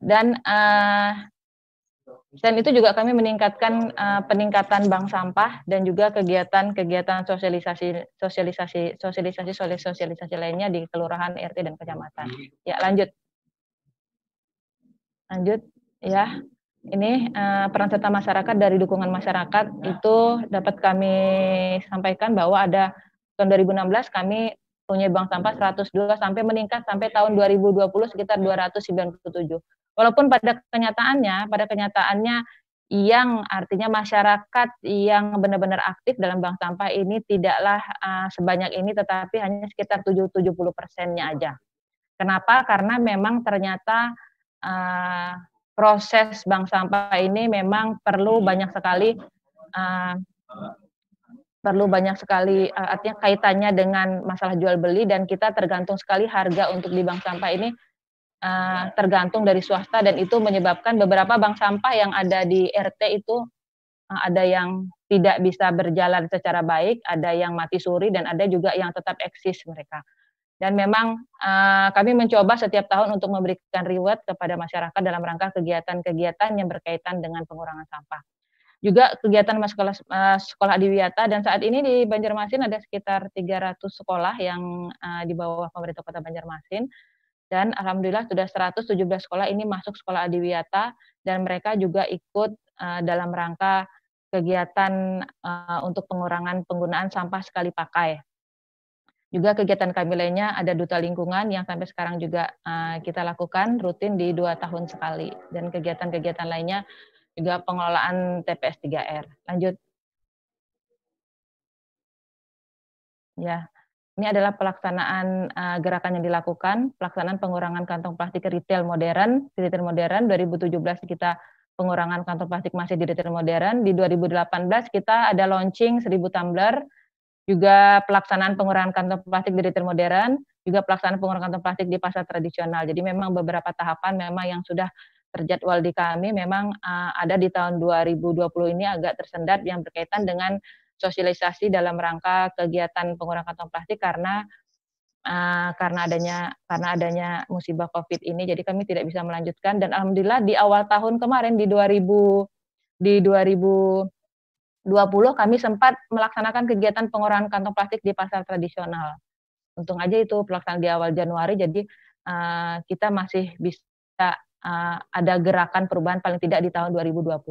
dan uh, dan itu juga kami meningkatkan uh, peningkatan bank sampah dan juga kegiatan-kegiatan sosialisasi sosialisasi sosialisasi sosialisasi lainnya di kelurahan, RT dan kecamatan. Ya, lanjut. Lanjut, ya. Ini uh, peran serta masyarakat dari dukungan masyarakat itu dapat kami sampaikan bahwa ada tahun 2016 kami punya bank sampah 102 sampai meningkat sampai tahun 2020 sekitar 297. Walaupun pada kenyataannya, pada kenyataannya yang artinya masyarakat yang benar-benar aktif dalam bank sampah ini tidaklah uh, sebanyak ini, tetapi hanya sekitar 70 persennya aja. Kenapa? Karena memang ternyata uh, proses bank sampah ini memang perlu banyak sekali uh, perlu banyak sekali uh, artinya kaitannya dengan masalah jual beli dan kita tergantung sekali harga untuk di bank sampah ini uh, tergantung dari swasta dan itu menyebabkan beberapa bank sampah yang ada di RT itu uh, ada yang tidak bisa berjalan secara baik, ada yang mati suri dan ada juga yang tetap eksis mereka. Dan memang uh, kami mencoba setiap tahun untuk memberikan reward kepada masyarakat dalam rangka kegiatan-kegiatan yang berkaitan dengan pengurangan sampah. Juga kegiatan sekolah sekolah adiwiyata dan saat ini di Banjarmasin ada sekitar 300 sekolah yang uh, di bawah pemerintah Kota Banjarmasin dan alhamdulillah sudah 117 sekolah ini masuk sekolah adiwiyata dan mereka juga ikut uh, dalam rangka kegiatan uh, untuk pengurangan penggunaan sampah sekali pakai juga kegiatan kami lainnya ada duta lingkungan yang sampai sekarang juga uh, kita lakukan rutin di dua tahun sekali dan kegiatan-kegiatan lainnya juga pengelolaan TPS 3R. Lanjut. Ya, ini adalah pelaksanaan uh, gerakan yang dilakukan, pelaksanaan pengurangan kantong plastik retail modern, retail modern 2017 kita pengurangan kantong plastik masih di retail modern. Di 2018 kita ada launching 1000 tumbler, juga pelaksanaan pengurangan kantong plastik di retail modern, juga pelaksanaan pengurangan kantong plastik di pasar tradisional. Jadi memang beberapa tahapan memang yang sudah terjadwal di kami memang uh, ada di tahun 2020 ini agak tersendat yang berkaitan dengan sosialisasi dalam rangka kegiatan pengurangan kantong plastik karena uh, karena adanya karena adanya musibah Covid ini jadi kami tidak bisa melanjutkan dan alhamdulillah di awal tahun kemarin di 2000 di 2020 kami sempat melaksanakan kegiatan pengurangan kantong plastik di pasar tradisional. Untung aja itu pelaksanaan di awal Januari jadi uh, kita masih bisa uh, ada gerakan perubahan paling tidak di tahun 2020.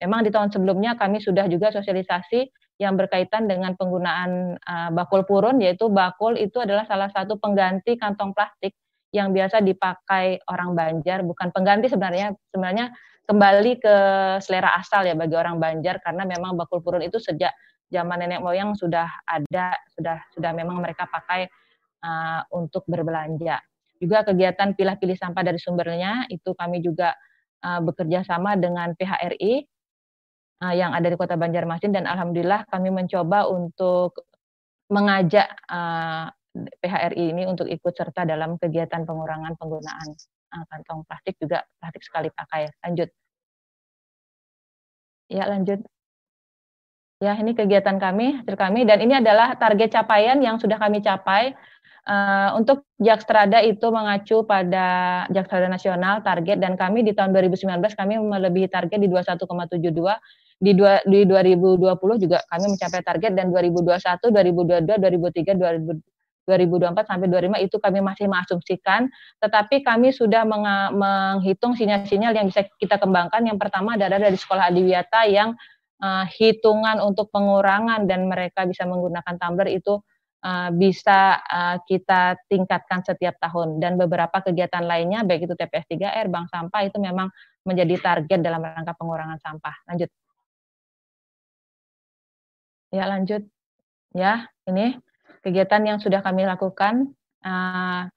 Memang di tahun sebelumnya kami sudah juga sosialisasi yang berkaitan dengan penggunaan uh, bakul purun, yaitu bakul itu adalah salah satu pengganti kantong plastik yang biasa dipakai orang Banjar, bukan pengganti sebenarnya, sebenarnya kembali ke selera asal ya bagi orang Banjar karena memang bakul purun itu sejak zaman nenek moyang sudah ada, sudah sudah memang mereka pakai uh, untuk berbelanja. Juga kegiatan pilah-pilih sampah dari sumbernya itu kami juga uh, bekerja sama dengan PHRI uh, yang ada di Kota Banjarmasin dan alhamdulillah kami mencoba untuk mengajak uh, eh, PHRI ini untuk ikut serta dalam kegiatan pengurangan penggunaan uh, kantong plastik juga plastik sekali pakai. Lanjut. Ya, lanjut. Ya, ini kegiatan kami, hasil kami dan ini adalah target capaian yang sudah kami capai. Uh, untuk Jakstrada itu mengacu pada Jakstrada Nasional target dan kami di tahun 2019 kami melebihi target di 21,72 di, dua, di 2020 juga kami mencapai target dan 2021, 2022, 2023, 2024 sampai 2025 itu kami masih mengasumsikan, tetapi kami sudah menghitung sinyal-sinyal yang bisa kita kembangkan. Yang pertama adalah dari sekolah adiwiyata yang uh, hitungan untuk pengurangan dan mereka bisa menggunakan tumbler itu uh, bisa uh, kita tingkatkan setiap tahun dan beberapa kegiatan lainnya baik itu TPS 3R, bank sampah itu memang menjadi target dalam rangka pengurangan sampah. Lanjut. Ya, lanjut. Ya, ini kegiatan yang sudah kami lakukan. Uh,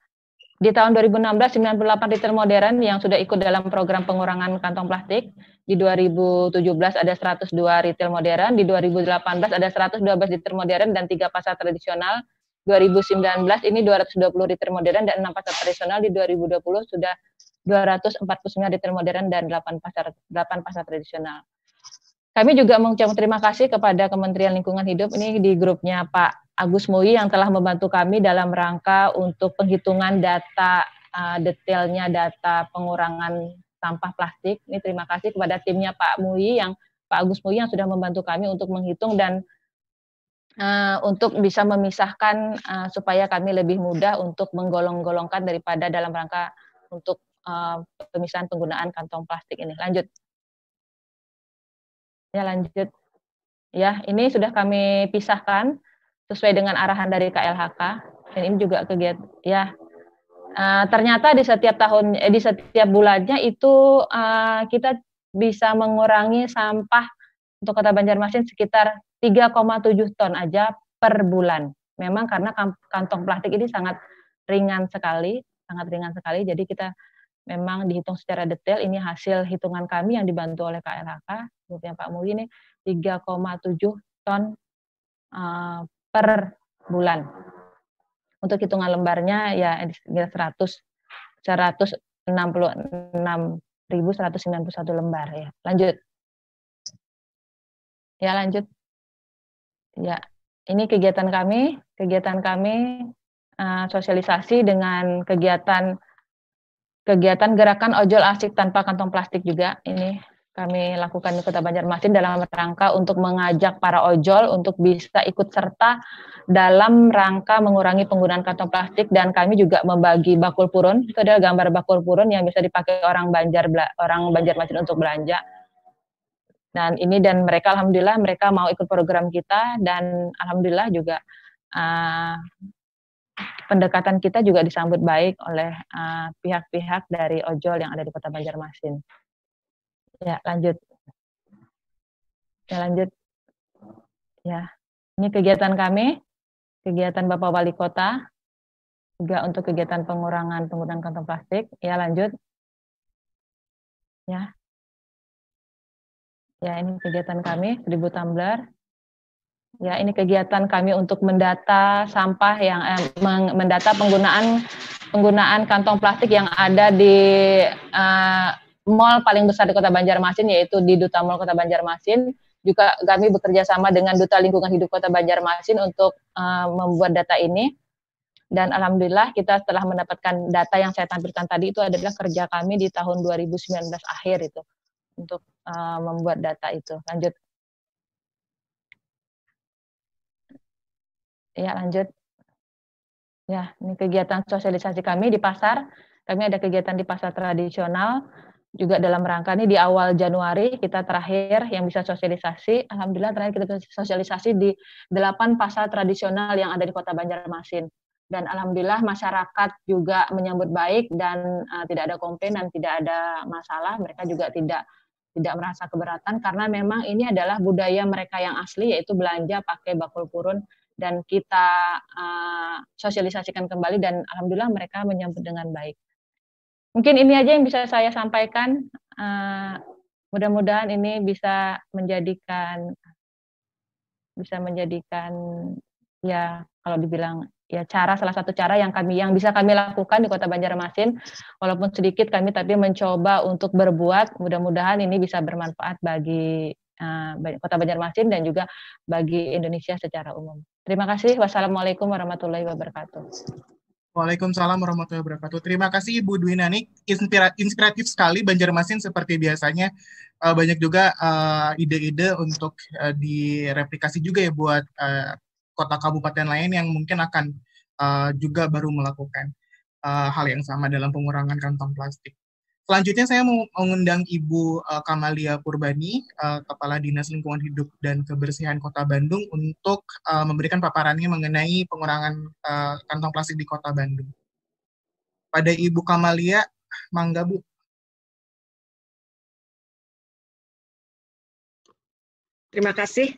di tahun 2016, 98 retail modern yang sudah ikut dalam program pengurangan kantong plastik. Di 2017 ada 102 retail modern, di 2018 ada 112 retail modern dan tiga pasar tradisional. 2019 ini 220 retail modern dan 6 pasar tradisional. Di 2020 sudah 249 retail modern dan 8 pasar 8 pasar tradisional. Kami juga mengucapkan terima kasih kepada Kementerian Lingkungan Hidup ini di grupnya Pak Agus Mui yang telah membantu kami dalam rangka untuk penghitungan data uh, detailnya data pengurangan sampah plastik. Ini terima kasih kepada timnya Pak Mui yang Pak Agus Mui yang sudah membantu kami untuk menghitung dan uh, untuk bisa memisahkan uh, supaya kami lebih mudah untuk menggolong-golongkan daripada dalam rangka untuk uh, pemisahan penggunaan kantong plastik ini. Lanjut. Ya lanjut. Ya, ini sudah kami pisahkan sesuai dengan arahan dari KLHK. Dan ini juga kegiatan ya. Uh, ternyata di setiap tahun eh, di setiap bulannya itu uh, kita bisa mengurangi sampah untuk Kota Banjarmasin sekitar 3,7 ton aja per bulan. Memang karena kantong plastik ini sangat ringan sekali, sangat ringan sekali. Jadi kita memang dihitung secara detail. Ini hasil hitungan kami yang dibantu oleh KLHK, grupnya Pak Muli ini 3,7 ton uh, per bulan. Untuk hitungan lembarnya ya 100 166.191 lembar ya. Lanjut. Ya lanjut. Ya, ini kegiatan kami, kegiatan kami uh, sosialisasi dengan kegiatan kegiatan gerakan ojol asik tanpa kantong plastik juga ini kami lakukan di Kota Banjarmasin dalam rangka untuk mengajak para ojol untuk bisa ikut serta dalam rangka mengurangi penggunaan kantong plastik. Dan kami juga membagi bakul purun. Itu adalah gambar bakul purun yang bisa dipakai orang Banjar orang Banjarmasin untuk belanja. Dan ini dan mereka alhamdulillah mereka mau ikut program kita. Dan alhamdulillah juga uh, pendekatan kita juga disambut baik oleh uh, pihak-pihak uh, dari ojol yang ada di Kota Banjarmasin. Ya, lanjut. Ya, lanjut. Ya, ini kegiatan kami, kegiatan Bapak Wali Kota, juga untuk kegiatan pengurangan penggunaan kantong plastik. Ya, lanjut. Ya. Ya, ini kegiatan kami, 1000 tumbler. Ya, ini kegiatan kami untuk mendata sampah yang eh, mendata penggunaan penggunaan kantong plastik yang ada di uh, mall paling besar di Kota Banjarmasin yaitu di Duta Mall Kota Banjarmasin. Juga kami bekerja sama dengan Duta Lingkungan Hidup Kota Banjarmasin untuk uh, membuat data ini. Dan alhamdulillah kita setelah mendapatkan data yang saya tampilkan tadi itu adalah kerja kami di tahun 2019 akhir itu untuk uh, membuat data itu. Lanjut. Ya, lanjut. Ya, ini kegiatan sosialisasi kami di pasar. Kami ada kegiatan di pasar tradisional juga dalam rangka ini di awal Januari kita terakhir yang bisa sosialisasi. Alhamdulillah terakhir kita sosialisasi di delapan pasar tradisional yang ada di Kota Banjarmasin. Dan alhamdulillah masyarakat juga menyambut baik dan uh, tidak ada komplain dan tidak ada masalah. Mereka juga tidak tidak merasa keberatan karena memang ini adalah budaya mereka yang asli yaitu belanja pakai bakul purun dan kita uh, sosialisasikan kembali dan alhamdulillah mereka menyambut dengan baik. Mungkin ini aja yang bisa saya sampaikan. Uh, mudah-mudahan ini bisa menjadikan bisa menjadikan ya kalau dibilang ya cara salah satu cara yang kami yang bisa kami lakukan di Kota Banjarmasin walaupun sedikit kami tapi mencoba untuk berbuat mudah-mudahan ini bisa bermanfaat bagi uh, Kota Banjarmasin dan juga bagi Indonesia secara umum. Terima kasih. Wassalamualaikum warahmatullahi wabarakatuh. Waalaikumsalam warahmatullahi wabarakatuh. Terima kasih Ibu Dwi Nani. Inspira inspiratif sekali Banjarmasin seperti biasanya. Uh, banyak juga eh, ide-ide uh, untuk uh, direplikasi juga ya buat uh, kota kabupaten lain yang mungkin akan uh, juga baru melakukan uh, hal yang sama dalam pengurangan kantong plastik. Selanjutnya saya mau mengundang Ibu uh, Kamalia Purbani, uh, Kepala Dinas Lingkungan Hidup dan Kebersihan Kota Bandung untuk uh, memberikan paparannya mengenai pengurangan uh, kantong plastik di Kota Bandung. Pada Ibu Kamalia, mangga Bu. Terima kasih.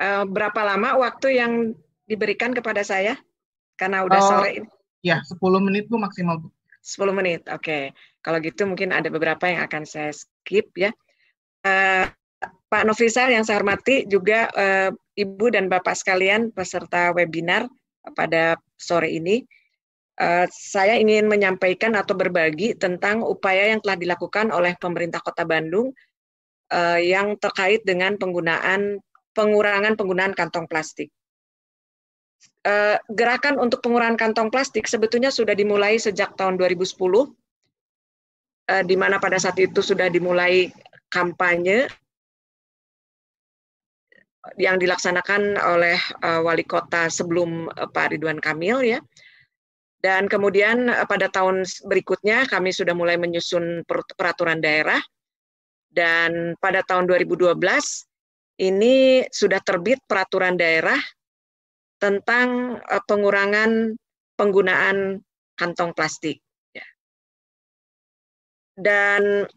Uh, berapa lama waktu yang diberikan kepada saya? Karena udah uh, sore. Ya, 10 menit Bu maksimal Bu. 10 menit, oke. Okay. Kalau gitu mungkin ada beberapa yang akan saya skip ya. Uh, Pak Nofrisal yang saya hormati, juga uh, Ibu dan Bapak sekalian peserta webinar pada sore ini. Uh, saya ingin menyampaikan atau berbagi tentang upaya yang telah dilakukan oleh pemerintah Kota Bandung uh, yang terkait dengan penggunaan pengurangan penggunaan kantong plastik. Eh, gerakan untuk pengurangan kantong plastik sebetulnya sudah dimulai sejak tahun 2010, eh, di mana pada saat itu sudah dimulai kampanye yang dilaksanakan oleh eh, wali kota sebelum Pak Ridwan Kamil ya. Dan kemudian pada tahun berikutnya kami sudah mulai menyusun peraturan daerah dan pada tahun 2012 ini sudah terbit peraturan daerah tentang uh, pengurangan penggunaan kantong plastik. Ya. Dan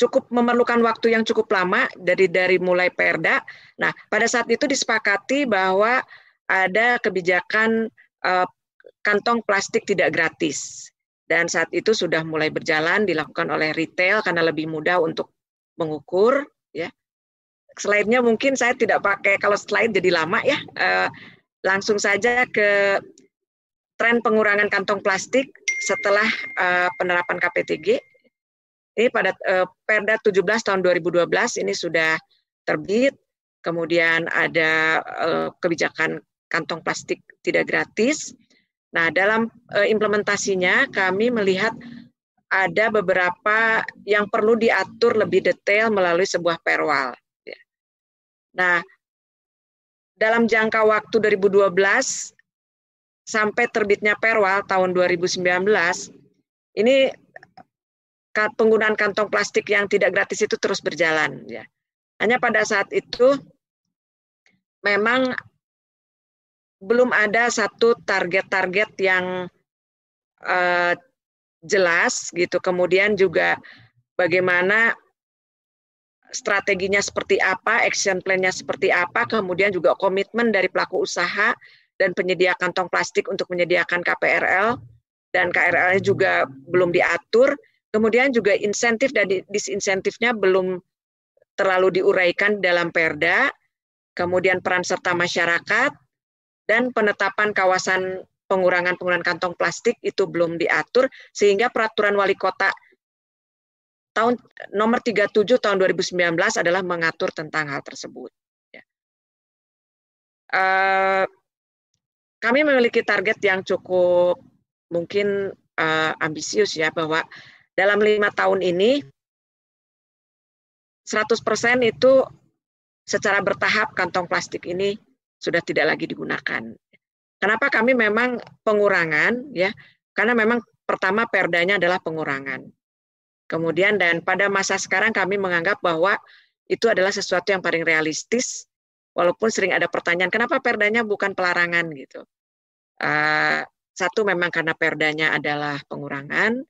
cukup memerlukan waktu yang cukup lama dari dari mulai Perda. Nah, pada saat itu disepakati bahwa ada kebijakan uh, kantong plastik tidak gratis. Dan saat itu sudah mulai berjalan dilakukan oleh retail karena lebih mudah untuk mengukur ya slide-nya mungkin saya tidak pakai kalau slide jadi lama ya. Uh, langsung saja ke tren pengurangan kantong plastik setelah uh, penerapan KPTG. Ini pada uh, Perda 17 tahun 2012 ini sudah terbit. Kemudian ada uh, kebijakan kantong plastik tidak gratis. Nah, dalam uh, implementasinya kami melihat ada beberapa yang perlu diatur lebih detail melalui sebuah perwal. Nah, dalam jangka waktu 2012 sampai terbitnya Perwal tahun 2019, ini penggunaan kantong plastik yang tidak gratis itu terus berjalan. Ya. Hanya pada saat itu memang belum ada satu target-target yang uh, jelas gitu. Kemudian juga bagaimana strateginya seperti apa, action plan-nya seperti apa, kemudian juga komitmen dari pelaku usaha dan penyedia kantong plastik untuk menyediakan KPRL dan KRL-nya juga belum diatur. Kemudian juga insentif dan disinsentifnya belum terlalu diuraikan dalam perda. Kemudian peran serta masyarakat. Dan penetapan kawasan pengurangan penggunaan kantong plastik itu belum diatur. Sehingga peraturan wali kota tahun nomor 37 tahun 2019 adalah mengatur tentang hal tersebut. Ya. Uh, kami memiliki target yang cukup mungkin uh, ambisius ya bahwa dalam lima tahun ini 100% itu secara bertahap kantong plastik ini sudah tidak lagi digunakan. Kenapa kami memang pengurangan ya? Karena memang pertama perdanya adalah pengurangan. Kemudian dan pada masa sekarang kami menganggap bahwa itu adalah sesuatu yang paling realistis walaupun sering ada pertanyaan kenapa perdanya bukan pelarangan gitu. Uh, satu memang karena perdanya adalah pengurangan,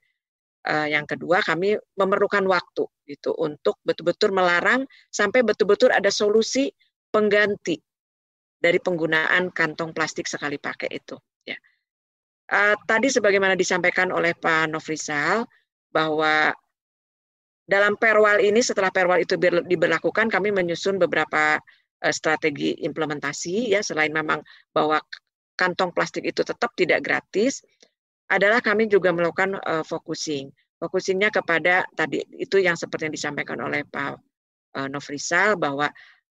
uh, yang kedua kami memerlukan waktu gitu untuk betul-betul melarang sampai betul-betul ada solusi pengganti dari penggunaan kantong plastik sekali pakai itu. Ya. Uh, tadi sebagaimana disampaikan oleh Pak Nofrisal bahwa dalam perwal ini setelah perwal itu diberlakukan kami menyusun beberapa uh, strategi implementasi ya selain memang bahwa kantong plastik itu tetap tidak gratis adalah kami juga melakukan uh, focusing. Focusingnya kepada tadi itu yang seperti yang disampaikan oleh Pak uh, Nofrisal bahwa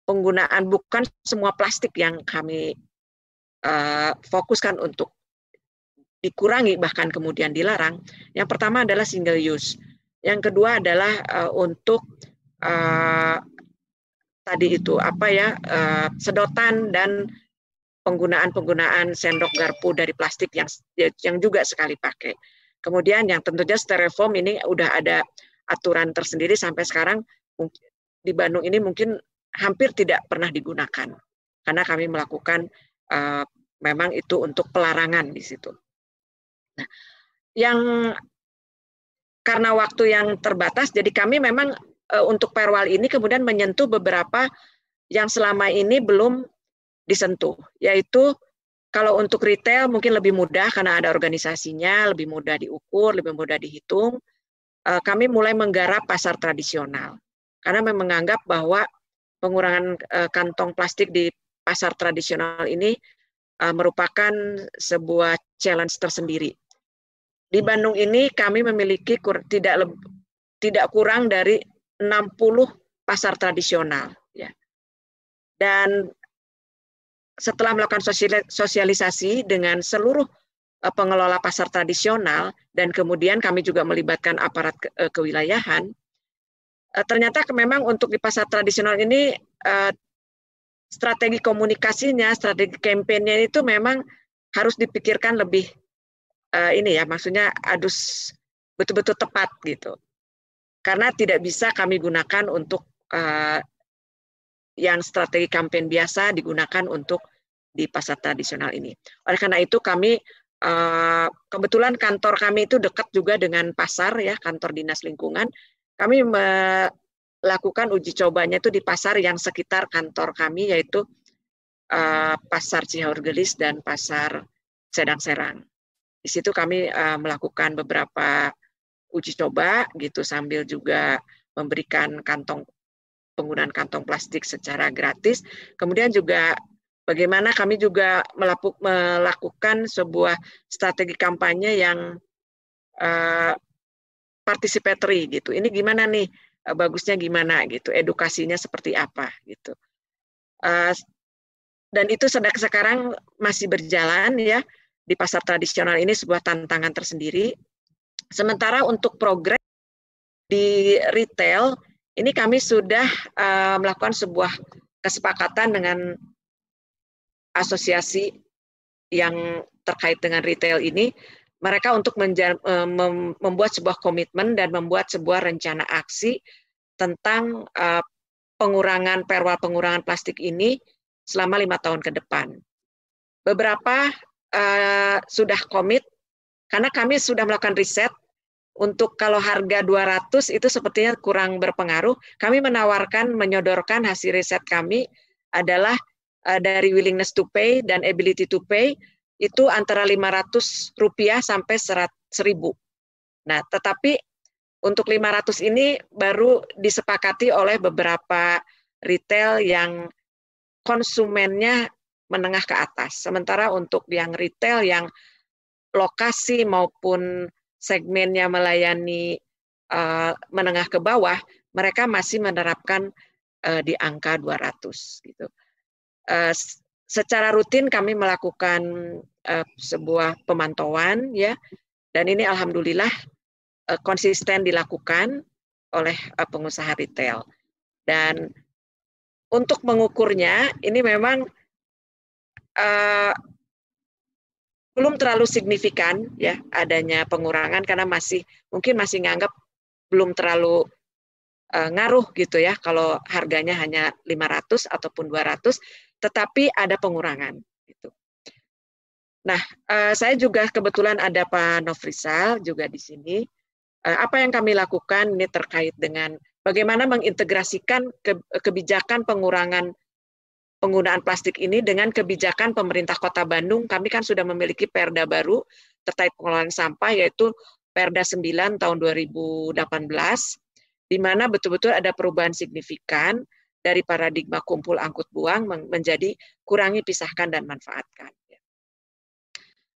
penggunaan bukan semua plastik yang kami uh, fokuskan untuk dikurangi bahkan kemudian dilarang. Yang pertama adalah single use. Yang kedua adalah uh, untuk uh, tadi itu apa ya uh, sedotan dan penggunaan-penggunaan sendok garpu dari plastik yang yang juga sekali pakai. Kemudian yang tentunya styrofoam ini udah ada aturan tersendiri sampai sekarang di Bandung ini mungkin hampir tidak pernah digunakan karena kami melakukan uh, memang itu untuk pelarangan di situ. Nah, yang karena waktu yang terbatas, jadi kami memang uh, untuk perwal ini kemudian menyentuh beberapa yang selama ini belum disentuh, yaitu kalau untuk retail mungkin lebih mudah karena ada organisasinya, lebih mudah diukur, lebih mudah dihitung. Uh, kami mulai menggarap pasar tradisional karena memang menganggap bahwa pengurangan uh, kantong plastik di pasar tradisional ini uh, merupakan sebuah challenge tersendiri. Di Bandung ini kami memiliki kur, tidak tidak kurang dari 60 pasar tradisional ya. Dan setelah melakukan sosialisasi dengan seluruh uh, pengelola pasar tradisional dan kemudian kami juga melibatkan aparat ke, uh, kewilayahan uh, ternyata memang untuk di pasar tradisional ini strategi komunikasinya, strategi kampanye itu memang harus dipikirkan lebih uh, ini ya, maksudnya adus betul-betul tepat gitu. Karena tidak bisa kami gunakan untuk uh, yang strategi kampanye biasa digunakan untuk di pasar tradisional ini. Oleh karena itu kami uh, kebetulan kantor kami itu dekat juga dengan pasar ya, kantor dinas lingkungan kami melakukan uji cobanya itu di pasar yang sekitar kantor kami yaitu uh, pasar Cihaurgelis dan pasar Sedang Serang. Di situ kami uh, melakukan beberapa uji coba gitu sambil juga memberikan kantong penggunaan kantong plastik secara gratis. Kemudian juga bagaimana kami juga melakukan sebuah strategi kampanye yang uh, participatory gitu. Ini gimana nih eh, bagusnya gimana gitu, edukasinya seperti apa gitu. Uh, dan itu sedang sekarang masih berjalan ya di pasar tradisional ini sebuah tantangan tersendiri. Sementara untuk progres di retail ini kami sudah uh, melakukan sebuah kesepakatan dengan asosiasi yang terkait dengan retail ini mereka untuk eh, membuat sebuah komitmen dan membuat sebuah rencana aksi tentang uh, pengurangan perwal pengurangan plastik ini selama lima tahun ke depan. Beberapa uh, sudah komit karena kami sudah melakukan riset untuk kalau harga 200 itu sepertinya kurang berpengaruh. Kami menawarkan menyodorkan hasil riset kami adalah uh, dari willingness to pay dan ability to pay itu antara 500 rupiah sampai 1000. Nah, tetapi untuk 500 ini baru disepakati oleh beberapa retail yang konsumennya menengah ke atas. Sementara untuk yang retail yang lokasi maupun segmennya melayani uh, menengah ke bawah, mereka masih menerapkan uh, di angka 200 gitu. Uh, secara rutin kami melakukan sebuah pemantauan ya dan ini alhamdulillah konsisten dilakukan oleh pengusaha retail dan untuk mengukurnya ini memang uh, belum terlalu signifikan ya adanya pengurangan karena masih mungkin masih nganggap belum terlalu uh, ngaruh gitu ya kalau harganya hanya 500 ataupun 200 tetapi ada pengurangan gitu. Nah, uh, saya juga kebetulan ada Pak Nofrisal juga di sini. Uh, apa yang kami lakukan ini terkait dengan bagaimana mengintegrasikan ke, kebijakan pengurangan penggunaan plastik ini dengan kebijakan pemerintah Kota Bandung. Kami kan sudah memiliki perda baru terkait pengelolaan sampah yaitu Perda 9 tahun 2018 di mana betul-betul ada perubahan signifikan dari paradigma kumpul angkut buang menjadi kurangi, pisahkan dan manfaatkan.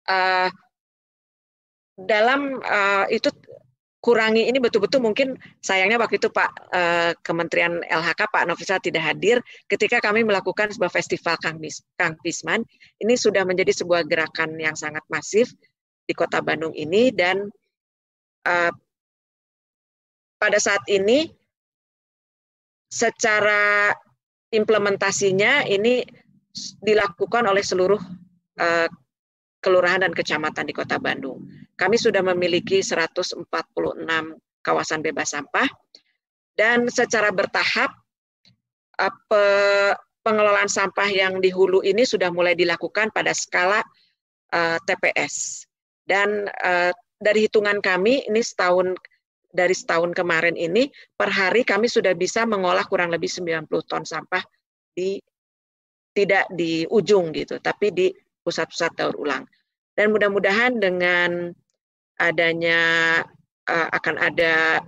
Uh, dalam uh, itu kurangi ini betul-betul mungkin sayangnya waktu itu Pak uh, Kementerian LHK Pak Novisa tidak hadir ketika kami melakukan sebuah festival Kang, Pisman. Ini sudah menjadi sebuah gerakan yang sangat masif di Kota Bandung ini dan uh, pada saat ini secara implementasinya ini dilakukan oleh seluruh uh, kelurahan dan kecamatan di Kota Bandung. Kami sudah memiliki 146 kawasan bebas sampah dan secara bertahap uh, pengelolaan sampah yang di hulu ini sudah mulai dilakukan pada skala uh, TPS. Dan uh, dari hitungan kami ini setahun dari setahun kemarin ini per hari kami sudah bisa mengolah kurang lebih 90 ton sampah di tidak di ujung gitu, tapi di pusat-pusat daur ulang. Dan mudah-mudahan dengan adanya uh, akan ada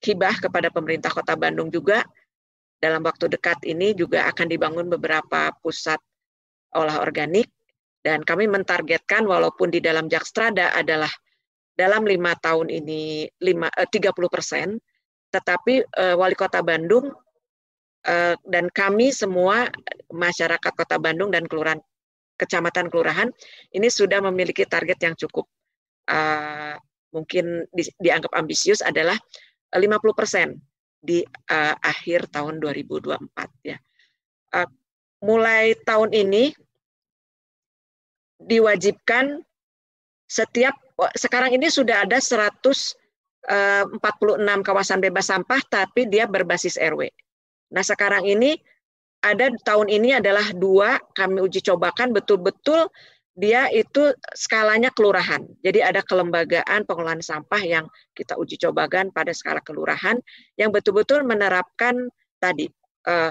hibah kepada pemerintah Kota Bandung juga. Dalam waktu dekat ini juga akan dibangun beberapa pusat olah organik. Dan kami mentargetkan walaupun di dalam Jakstrada adalah dalam lima tahun ini lima, eh, 30 persen, tetapi eh, wali kota Bandung eh, dan kami semua masyarakat kota Bandung dan kelurahan kecamatan kelurahan ini sudah memiliki target yang cukup uh, mungkin di, dianggap ambisius adalah 50 persen di uh, akhir tahun 2024 ya. Uh, mulai tahun ini diwajibkan setiap sekarang ini sudah ada 146 eh, kawasan bebas sampah tapi dia berbasis RW. Nah, sekarang ini ada tahun ini adalah dua kami uji cobakan betul-betul dia itu skalanya kelurahan. Jadi ada kelembagaan pengelolaan sampah yang kita uji cobakan pada skala kelurahan yang betul-betul menerapkan tadi uh,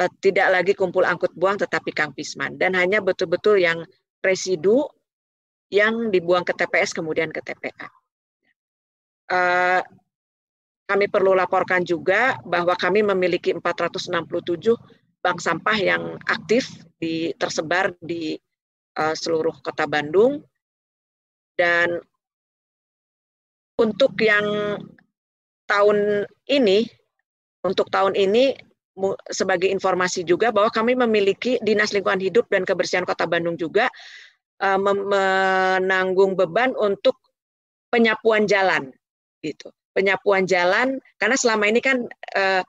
uh, tidak lagi kumpul angkut buang tetapi Kang Pisman dan hanya betul-betul yang residu yang dibuang ke TPS kemudian ke TPA. Eh, kami perlu laporkan juga bahwa kami memiliki 467 bank sampah yang aktif di tersebar di uh, seluruh kota Bandung. Dan untuk yang tahun ini untuk tahun ini sebagai informasi juga bahwa kami memiliki Dinas Lingkungan Hidup dan Kebersihan Kota Bandung juga uh, menanggung beban untuk penyapuan jalan gitu. Penyapuan jalan karena selama ini kan uh,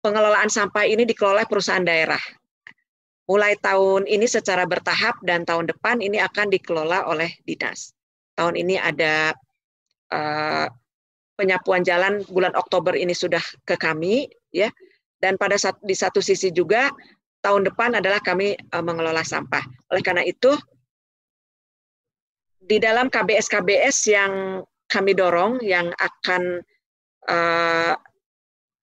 pengelolaan sampah ini dikelola perusahaan daerah mulai tahun ini secara bertahap dan tahun depan ini akan dikelola oleh dinas tahun ini ada uh, penyapuan jalan bulan Oktober ini sudah ke kami ya dan pada saat di satu sisi juga tahun depan adalah kami uh, mengelola sampah. Oleh karena itu, di dalam KBS-KBS yang kami dorong, yang akan uh,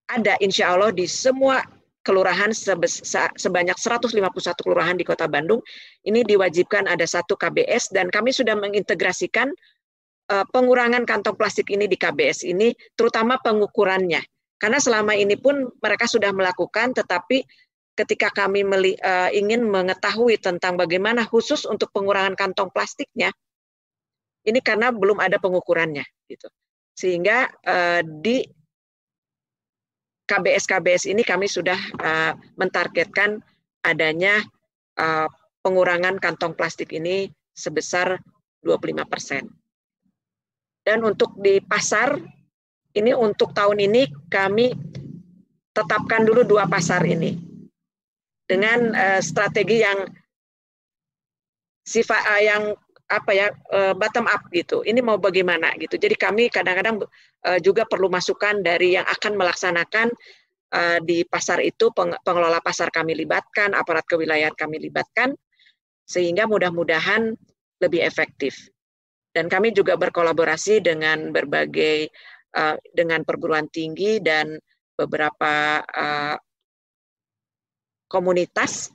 ada insya Allah di semua kelurahan sebanyak 151 kelurahan di Kota Bandung, ini diwajibkan ada satu KBS dan kami sudah mengintegrasikan uh, pengurangan kantong plastik ini di KBS ini, terutama pengukurannya. Karena selama ini pun mereka sudah melakukan, tetapi ketika kami uh, ingin mengetahui tentang bagaimana khusus untuk pengurangan kantong plastiknya, ini karena belum ada pengukurannya, gitu. Sehingga uh, di KBS-KBS ini kami sudah uh, mentargetkan adanya uh, pengurangan kantong plastik ini sebesar 25 persen. Dan untuk di pasar, ini untuk tahun ini kami tetapkan dulu dua pasar ini dengan uh, strategi yang sifat uh, yang apa ya uh, bottom up gitu. Ini mau bagaimana gitu. Jadi kami kadang-kadang uh, juga perlu masukan dari yang akan melaksanakan uh, di pasar itu peng, pengelola pasar kami libatkan, aparat kewilayahan kami libatkan sehingga mudah-mudahan lebih efektif. Dan kami juga berkolaborasi dengan berbagai dengan perguruan tinggi dan beberapa komunitas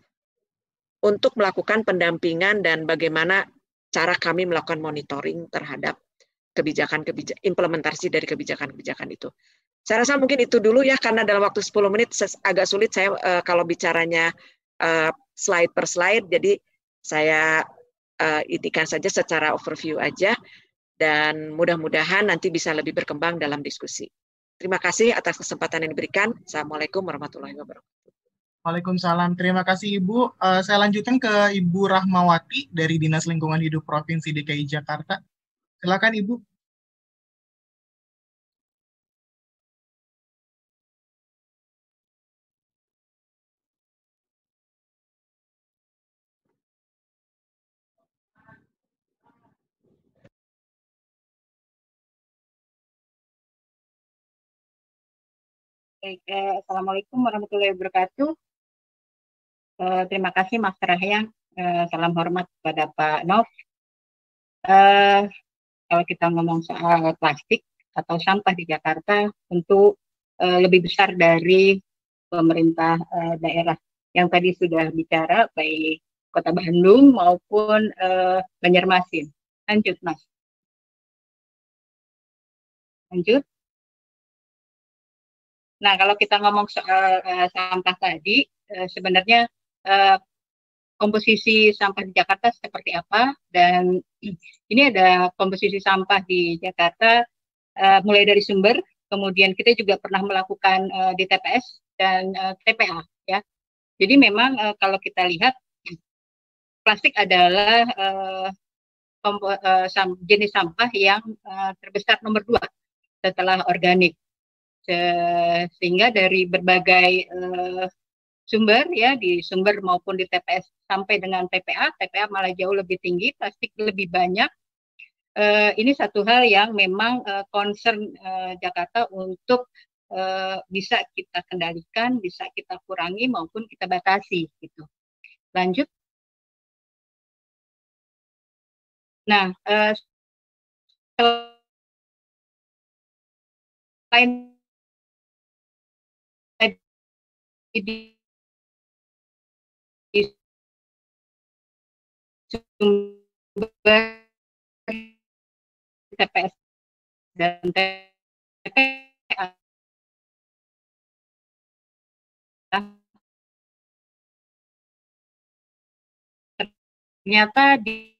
untuk melakukan pendampingan dan bagaimana cara kami melakukan monitoring terhadap kebijakan kebijakan implementasi dari kebijakan-kebijakan itu. Saya rasa mungkin itu dulu ya karena dalam waktu 10 menit agak sulit saya uh, kalau bicaranya uh, slide per slide jadi saya uh, itikan saja secara overview aja dan mudah-mudahan nanti bisa lebih berkembang dalam diskusi. Terima kasih atas kesempatan yang diberikan. Assalamualaikum warahmatullahi wabarakatuh. Waalaikumsalam. Terima kasih Ibu. Uh, saya lanjutkan ke Ibu Rahmawati dari Dinas Lingkungan Hidup Provinsi DKI Jakarta. Silakan Ibu. Baik, eh, Assalamualaikum warahmatullahi wabarakatuh. Eh, terima kasih Mas Rahyang. Eh, salam hormat kepada Pak Nov. Eh, kalau kita ngomong soal plastik atau sampah di Jakarta, tentu uh, lebih besar dari pemerintah uh, daerah yang tadi sudah bicara, baik Kota Bandung maupun uh, Banjarmasin. Lanjut, Mas. Lanjut. Nah, kalau kita ngomong soal uh, sampah tadi, uh, sebenarnya uh, komposisi sampah di Jakarta seperti apa? Dan ini ada komposisi sampah di Jakarta uh, mulai dari sumber kemudian kita juga pernah melakukan uh, di TPS dan uh, eh, TPA ya. Jadi memang uh, kalau kita lihat plastik adalah uh, uh, sam jenis sampah yang uh, terbesar nomor dua setelah organik. Sehingga dari berbagai uh, sumber ya di sumber maupun di TPS sampai dengan TPA, TPA malah jauh lebih tinggi, plastik lebih banyak. Uh, ini satu hal yang memang uh, concern uh, Jakarta untuk uh, bisa kita kendalikan, bisa kita kurangi maupun kita batasi gitu. Lanjut. Nah, uh, selain di sumber TPS dan TPA ternyata di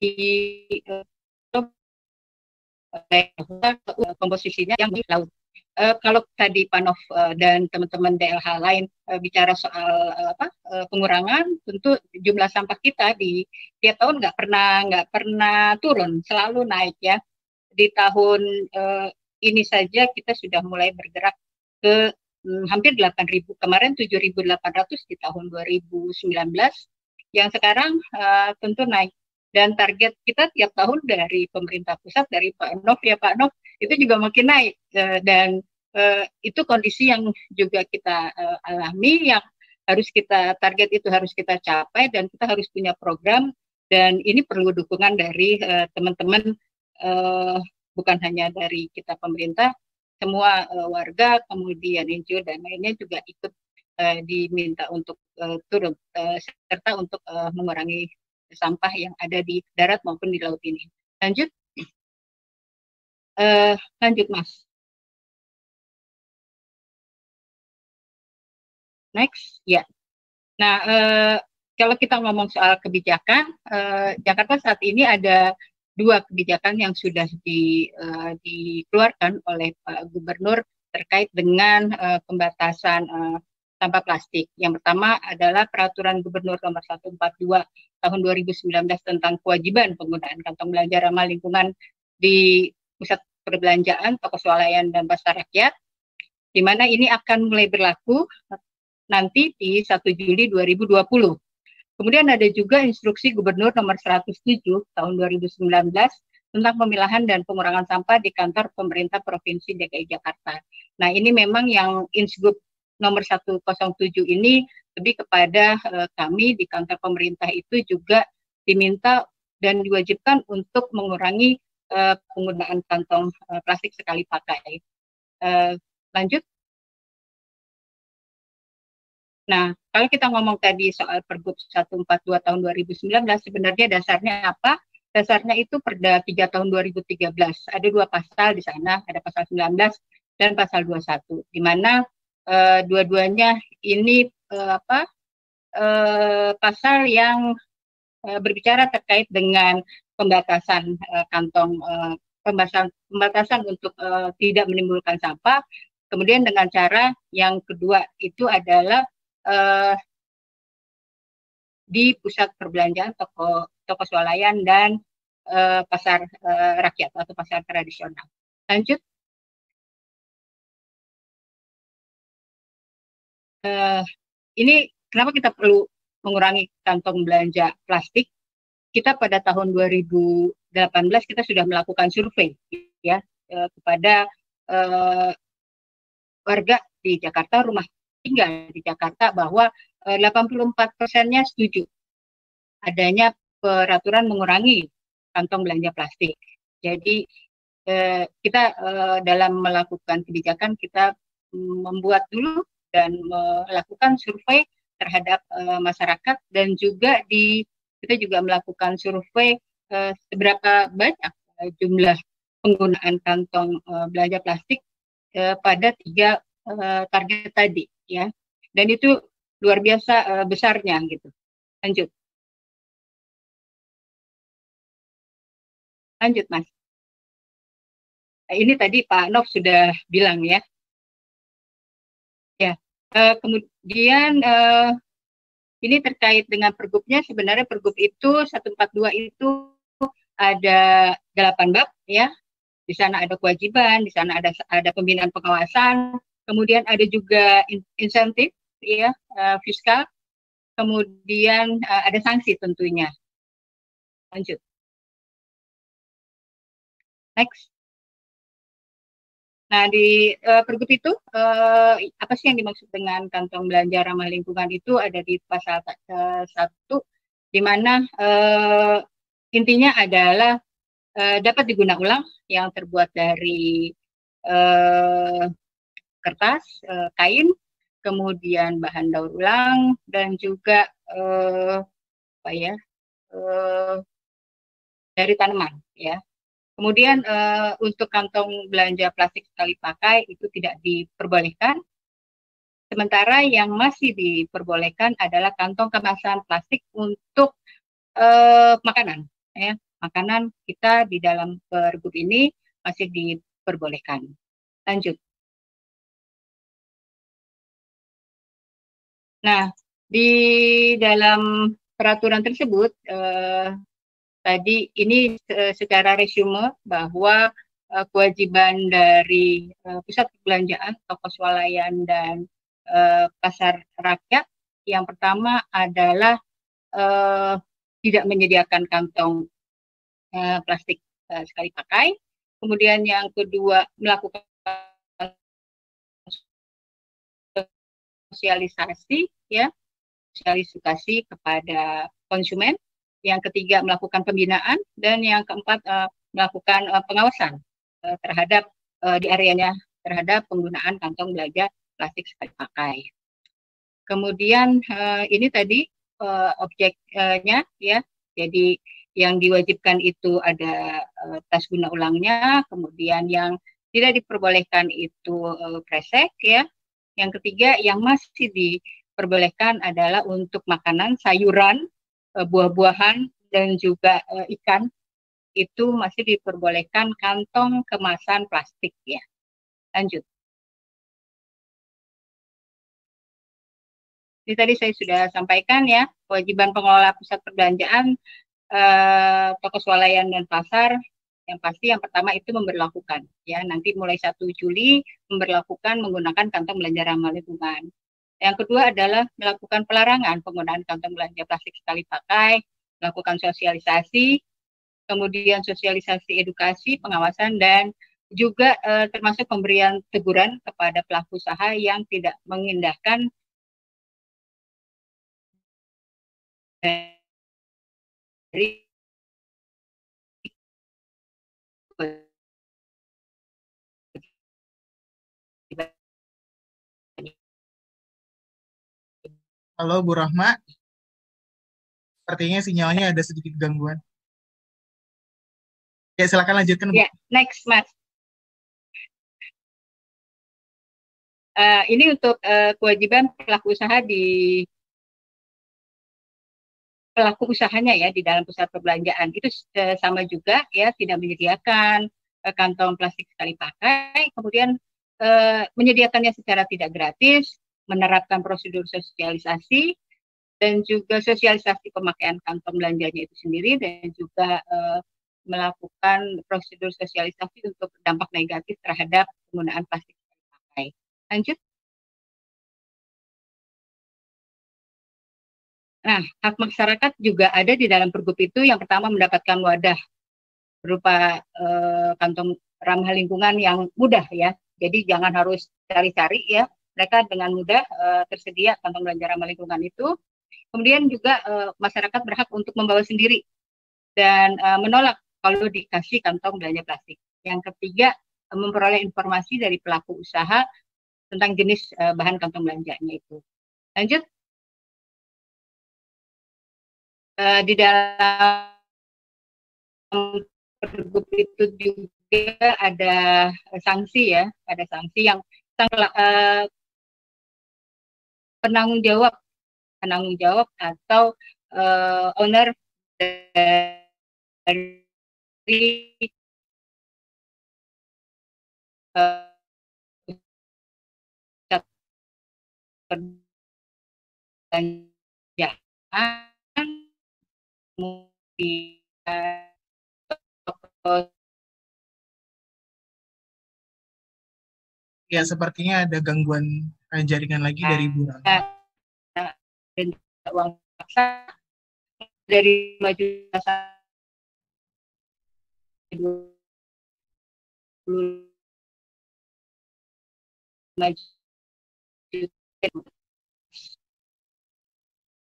komposisinya yang di laut uh, kalau tadi Panov uh, dan teman-teman DLH lain uh, bicara soal uh, apa uh, pengurangan, tentu jumlah sampah kita di tiap tahun nggak pernah nggak pernah turun, selalu naik ya. Di tahun uh, ini saja kita sudah mulai bergerak ke um, hampir 8.000 kemarin 7.800 di tahun 2019 yang sekarang uh, tentu naik dan target kita tiap tahun dari pemerintah pusat dari Pak Nov ya Pak Nov itu juga makin naik uh, dan uh, itu kondisi yang juga kita uh, alami yang harus kita target itu harus kita capai dan kita harus punya program dan ini perlu dukungan dari teman-teman bukan hanya dari kita pemerintah semua warga kemudian NGO dan lainnya juga ikut diminta untuk turun uh, serta untuk mengurangi sampah yang ada di darat maupun di laut ini. Lanjut. Uh, lanjut, Mas. Next, ya. Nah, uh, kalau kita ngomong soal kebijakan, uh, Jakarta saat ini ada dua kebijakan yang sudah di, uh, dikeluarkan oleh Pak Gubernur terkait dengan uh, pembatasan uh, sampah plastik. Yang pertama adalah Peraturan Gubernur Nomor 142 Tahun 2019 tentang kewajiban penggunaan kantong belanja ramah lingkungan di pusat perbelanjaan, toko swalayan dan pasar rakyat, di mana ini akan mulai berlaku nanti di 1 Juli 2020. Kemudian ada juga instruksi Gubernur nomor 107 tahun 2019 tentang pemilahan dan pengurangan sampah di kantor pemerintah Provinsi DKI Jakarta. Nah, ini memang yang Insgub nomor 107 ini lebih kepada uh, kami di kantor pemerintah itu juga diminta dan diwajibkan untuk mengurangi uh, penggunaan kantong uh, plastik sekali pakai. Uh, lanjut. Nah, kalau kita ngomong tadi soal Pergub 142 tahun 2019, sebenarnya dasarnya apa? Dasarnya itu Perda 3 tahun 2013. Ada dua pasal di sana, ada pasal 19 dan pasal 21, di mana uh, dua-duanya ini uh, apa? Uh, pasal yang uh, berbicara terkait dengan pembatasan uh, kantong uh, pembatasan pembatasan untuk uh, tidak menimbulkan sampah. Kemudian dengan cara yang kedua itu adalah uh, di pusat perbelanjaan toko toko swalayan dan uh, pasar uh, rakyat atau pasar tradisional. Lanjut. Uh, ini kenapa kita perlu mengurangi kantong belanja plastik? Kita pada tahun 2018 kita sudah melakukan survei ya uh, kepada uh, warga di Jakarta rumah tinggal di Jakarta bahwa 84 eh, persennya setuju adanya peraturan mengurangi kantong belanja plastik. Jadi eh, kita eh, dalam melakukan kebijakan kita membuat dulu dan melakukan survei terhadap masyarakat dan juga di kita juga melakukan survei seberapa banyak jumlah penggunaan kantong belanja plastik pada tiga target tadi ya. Dan itu luar biasa uh, besarnya gitu. Lanjut. Lanjut mas. Ini tadi Pak Nov sudah bilang ya uh, kemudian uh, ini terkait dengan pergubnya sebenarnya pergub itu 142 itu ada delapan bab ya di sana ada kewajiban di sana ada ada pembinaan pengawasan kemudian ada juga insentif ya uh, fiskal, kemudian uh, ada sanksi tentunya. Lanjut. Next. Nah, di uh, pergub itu uh, apa sih yang dimaksud dengan kantong belanja ramah lingkungan itu ada di pasal satu, di mana uh, intinya adalah uh, dapat digunakan ulang yang terbuat dari uh, kertas, uh, kain, kemudian bahan daur ulang dan juga uh, apa ya uh, dari tanaman ya. Kemudian uh, untuk kantong belanja plastik sekali pakai itu tidak diperbolehkan. Sementara yang masih diperbolehkan adalah kantong kemasan plastik untuk uh, makanan ya. Makanan kita di dalam pergub ini masih diperbolehkan. Lanjut. Nah, di dalam peraturan tersebut eh, tadi ini eh, secara resume bahwa eh, kewajiban dari eh, pusat perbelanjaan, toko swalayan dan pasar rakyat yang pertama adalah tidak menyediakan kantong plastik sekali pakai. Kemudian yang kedua melakukan sosialisasi ya sosialisasi kepada konsumen yang ketiga melakukan pembinaan dan yang keempat uh, melakukan uh, pengawasan uh, terhadap uh, di areanya terhadap penggunaan kantong belanja plastik sekali pakai. Kemudian uh, ini tadi uh, objeknya ya, jadi yang diwajibkan itu ada uh, tas guna ulangnya, kemudian yang tidak diperbolehkan itu uh, kresek ya. Yang ketiga yang masih diperbolehkan adalah untuk makanan, sayuran, buah-buahan dan juga uh, ikan itu masih diperbolehkan kantong kemasan plastik ya. Lanjut. Ini tadi saya sudah sampaikan ya, kewajiban pengelola pusat perbelanjaan eh, toko swalayan dan pasar yang pasti yang pertama itu memperlakukan ya nanti mulai 1 Juli memperlakukan menggunakan kantong belanja ramah lingkungan. Yang kedua adalah melakukan pelarangan penggunaan kantong belanja plastik sekali pakai, melakukan sosialisasi, kemudian sosialisasi edukasi, pengawasan dan juga eh, termasuk pemberian teguran kepada pelaku usaha yang tidak mengindahkan dari Halo Bu Rahma. Sepertinya sinyalnya ada sedikit gangguan. Ya, silakan lanjutkan. Ya, next, Mas. Uh, ini untuk uh, kewajiban pelaku usaha di pelaku usahanya ya di dalam pusat perbelanjaan itu uh, sama juga ya tidak menyediakan kantong plastik sekali pakai, kemudian uh, menyediakannya secara tidak gratis, menerapkan prosedur sosialisasi dan juga sosialisasi pemakaian kantong belanjanya itu sendiri dan juga uh, melakukan prosedur sosialisasi untuk dampak negatif terhadap penggunaan plastik sekali pakai. Lanjut. Nah, hak masyarakat juga ada di dalam pergub itu. Yang pertama mendapatkan wadah berupa uh, kantong ramah lingkungan yang mudah ya. Jadi jangan harus cari-cari ya. Mereka dengan mudah uh, tersedia kantong belanja ramah lingkungan itu. Kemudian juga uh, masyarakat berhak untuk membawa sendiri dan uh, menolak kalau dikasih kantong belanja plastik. Yang ketiga, memperoleh informasi dari pelaku usaha tentang jenis uh, bahan kantong belanjanya itu. Lanjut. Uh, di dalam pergub itu juga ada sanksi ya, ada sanksi yang uh, penanggung jawab, penanggung jawab atau uh, owner dari uh, Ya, sepertinya ada gangguan jaringan lagi dari Bu Dan uang paksa dari maju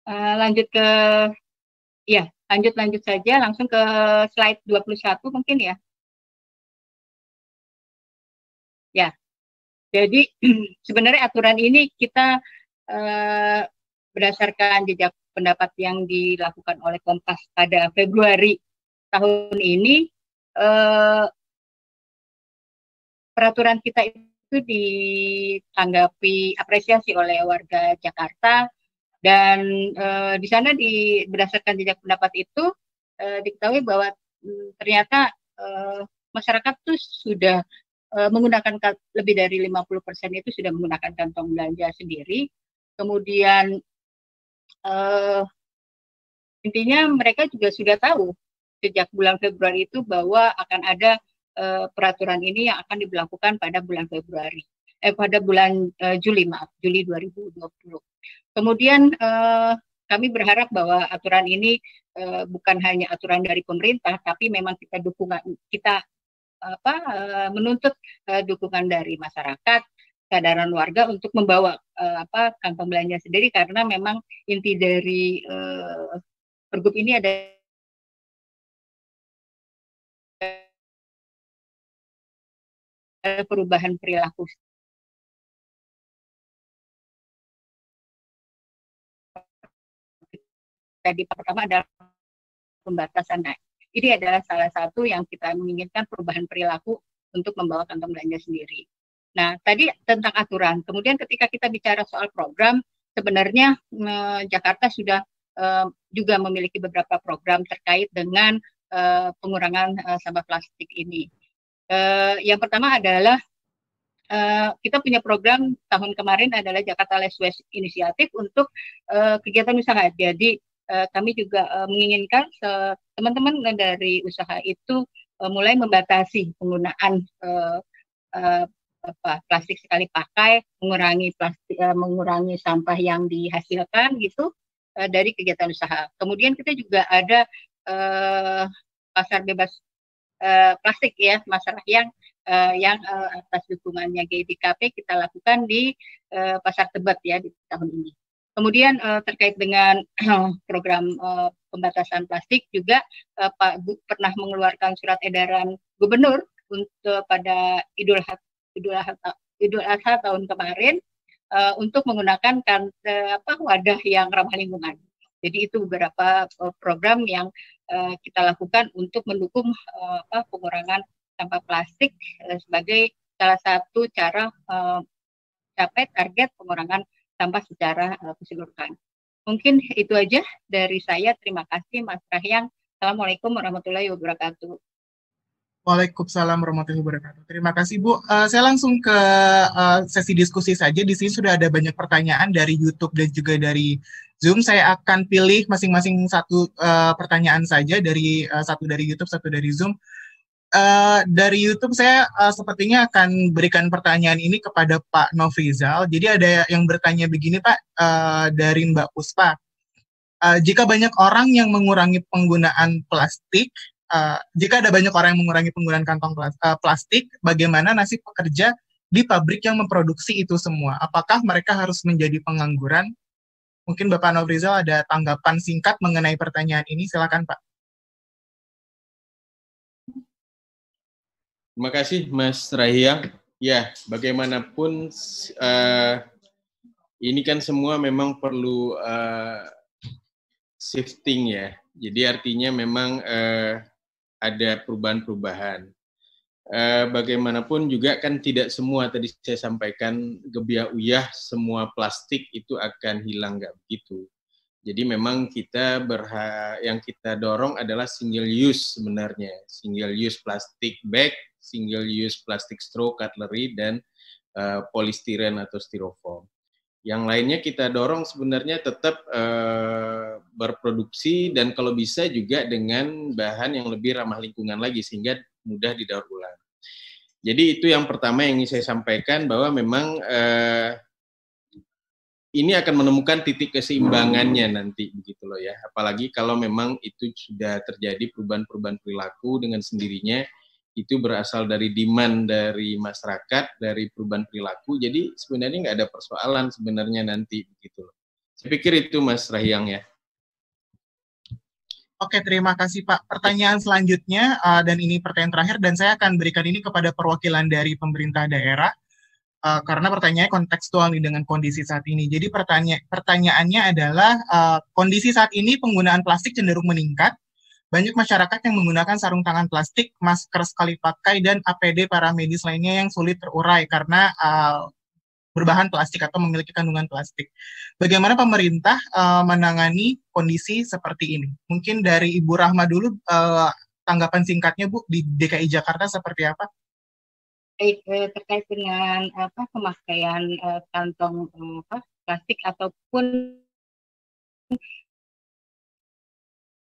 Uh, lanjut ke ya lanjut lanjut saja langsung ke slide 21 mungkin ya. Ya jadi sebenarnya aturan ini kita uh, berdasarkan jejak pendapat yang dilakukan oleh Kompas pada Februari tahun ini eh, peraturan kita itu ditanggapi apresiasi oleh warga Jakarta dan eh, di sana di berdasarkan jejak pendapat itu eh, diketahui bahwa hmm, ternyata eh, masyarakat tuh sudah eh, menggunakan lebih dari 50% itu sudah menggunakan kantong belanja sendiri. Kemudian eh, intinya mereka juga sudah tahu sejak bulan Februari itu bahwa akan ada uh, peraturan ini yang akan diberlakukan pada bulan Februari eh pada bulan uh, Juli maaf Juli 2020. Kemudian uh, kami berharap bahwa aturan ini uh, bukan hanya aturan dari pemerintah tapi memang kita dukungan kita apa uh, menuntut uh, dukungan dari masyarakat kesadaran warga untuk membawa uh, apa kantong belanja sendiri karena memang inti dari pergub ini ada perubahan perilaku tadi pertama adalah pembatasan. Nah, ini adalah salah satu yang kita menginginkan perubahan perilaku untuk membawa kantong belanja sendiri. Nah, tadi tentang aturan. Kemudian ketika kita bicara soal program, sebenarnya eh, Jakarta sudah eh, juga memiliki beberapa program terkait dengan eh, pengurangan eh, sampah plastik ini. Eh, yang pertama adalah uh, kita punya program tahun kemarin adalah Jakarta Less Waste Initiative untuk uh, kegiatan usaha. Jadi uh, kami juga uh, menginginkan teman-teman dari usaha itu uh, mulai membatasi penggunaan plastik sekali pakai, mengurangi plastik, mengurangi sampah yang dihasilkan gitu dari kegiatan usaha. Kemudian kita juga ada pasar bebas plastik ya, masalah yang uh, yang uh, atas dukungannya GBKP kita lakukan di Pasar Tebet ya di tahun ini. Kemudian uh, terkait dengan program uh, pembatasan plastik juga uh, Pak Bu pernah mengeluarkan surat edaran gubernur untuk pada Idul Adha Idul Adha, Idul Adha tahun kemarin uh, untuk menggunakan kan, uh, apa wadah yang ramah lingkungan. Jadi itu beberapa program yang uh, kita lakukan untuk mendukung uh, apa, pengurangan sampah plastik uh, sebagai salah satu cara uh, capai target pengurangan sampah secara uh, keseluruhan. Mungkin itu aja dari saya. Terima kasih Mas Rahyang. Assalamualaikum warahmatullahi wabarakatuh. Waalaikumsalam warahmatullahi wabarakatuh. Terima kasih Bu. Uh, saya langsung ke uh, sesi diskusi saja. Di sini sudah ada banyak pertanyaan dari YouTube dan juga dari Zoom. Saya akan pilih masing-masing satu uh, pertanyaan saja dari uh, satu dari YouTube, satu dari Zoom. Uh, dari YouTube saya uh, sepertinya akan berikan pertanyaan ini kepada Pak Novrizal. Jadi ada yang bertanya begini Pak uh, dari Mbak Puspa. Uh, jika banyak orang yang mengurangi penggunaan plastik, uh, jika ada banyak orang yang mengurangi penggunaan kantong plastik, bagaimana nasib pekerja di pabrik yang memproduksi itu semua? Apakah mereka harus menjadi pengangguran? Mungkin Bapak Novrizal ada tanggapan singkat mengenai pertanyaan ini. Silakan Pak. Terima kasih Mas Rahia. Ya, bagaimanapun uh, ini kan semua memang perlu uh, shifting ya. Jadi artinya memang uh, ada perubahan-perubahan. Uh, bagaimanapun juga kan tidak semua tadi saya sampaikan gebiah uyah semua plastik itu akan hilang nggak begitu. Jadi memang kita berha yang kita dorong adalah single use sebenarnya, single use plastik bag single use plastic straw, cutlery, dan uh, polistiren atau styrofoam. Yang lainnya kita dorong sebenarnya tetap uh, berproduksi dan kalau bisa juga dengan bahan yang lebih ramah lingkungan lagi sehingga mudah didaur ulang. Jadi itu yang pertama yang ingin saya sampaikan bahwa memang uh, ini akan menemukan titik keseimbangannya nanti begitu loh ya. Apalagi kalau memang itu sudah terjadi perubahan-perubahan perilaku dengan sendirinya itu berasal dari demand dari masyarakat, dari perubahan perilaku. Jadi sebenarnya nggak ada persoalan sebenarnya nanti begitu. Saya pikir itu Mas Rahyang ya. Oke, terima kasih Pak. Pertanyaan selanjutnya, uh, dan ini pertanyaan terakhir, dan saya akan berikan ini kepada perwakilan dari pemerintah daerah, uh, karena pertanyaannya kontekstual nih dengan kondisi saat ini. Jadi pertanya pertanyaannya adalah, uh, kondisi saat ini penggunaan plastik cenderung meningkat, banyak masyarakat yang menggunakan sarung tangan plastik, masker sekali pakai, dan APD para medis lainnya yang sulit terurai karena uh, berbahan plastik atau memiliki kandungan plastik. Bagaimana pemerintah uh, menangani kondisi seperti ini? Mungkin dari Ibu Rahma dulu uh, tanggapan singkatnya Bu di DKI Jakarta seperti apa? Terkait dengan apa pemakaian uh, kantong apa, plastik ataupun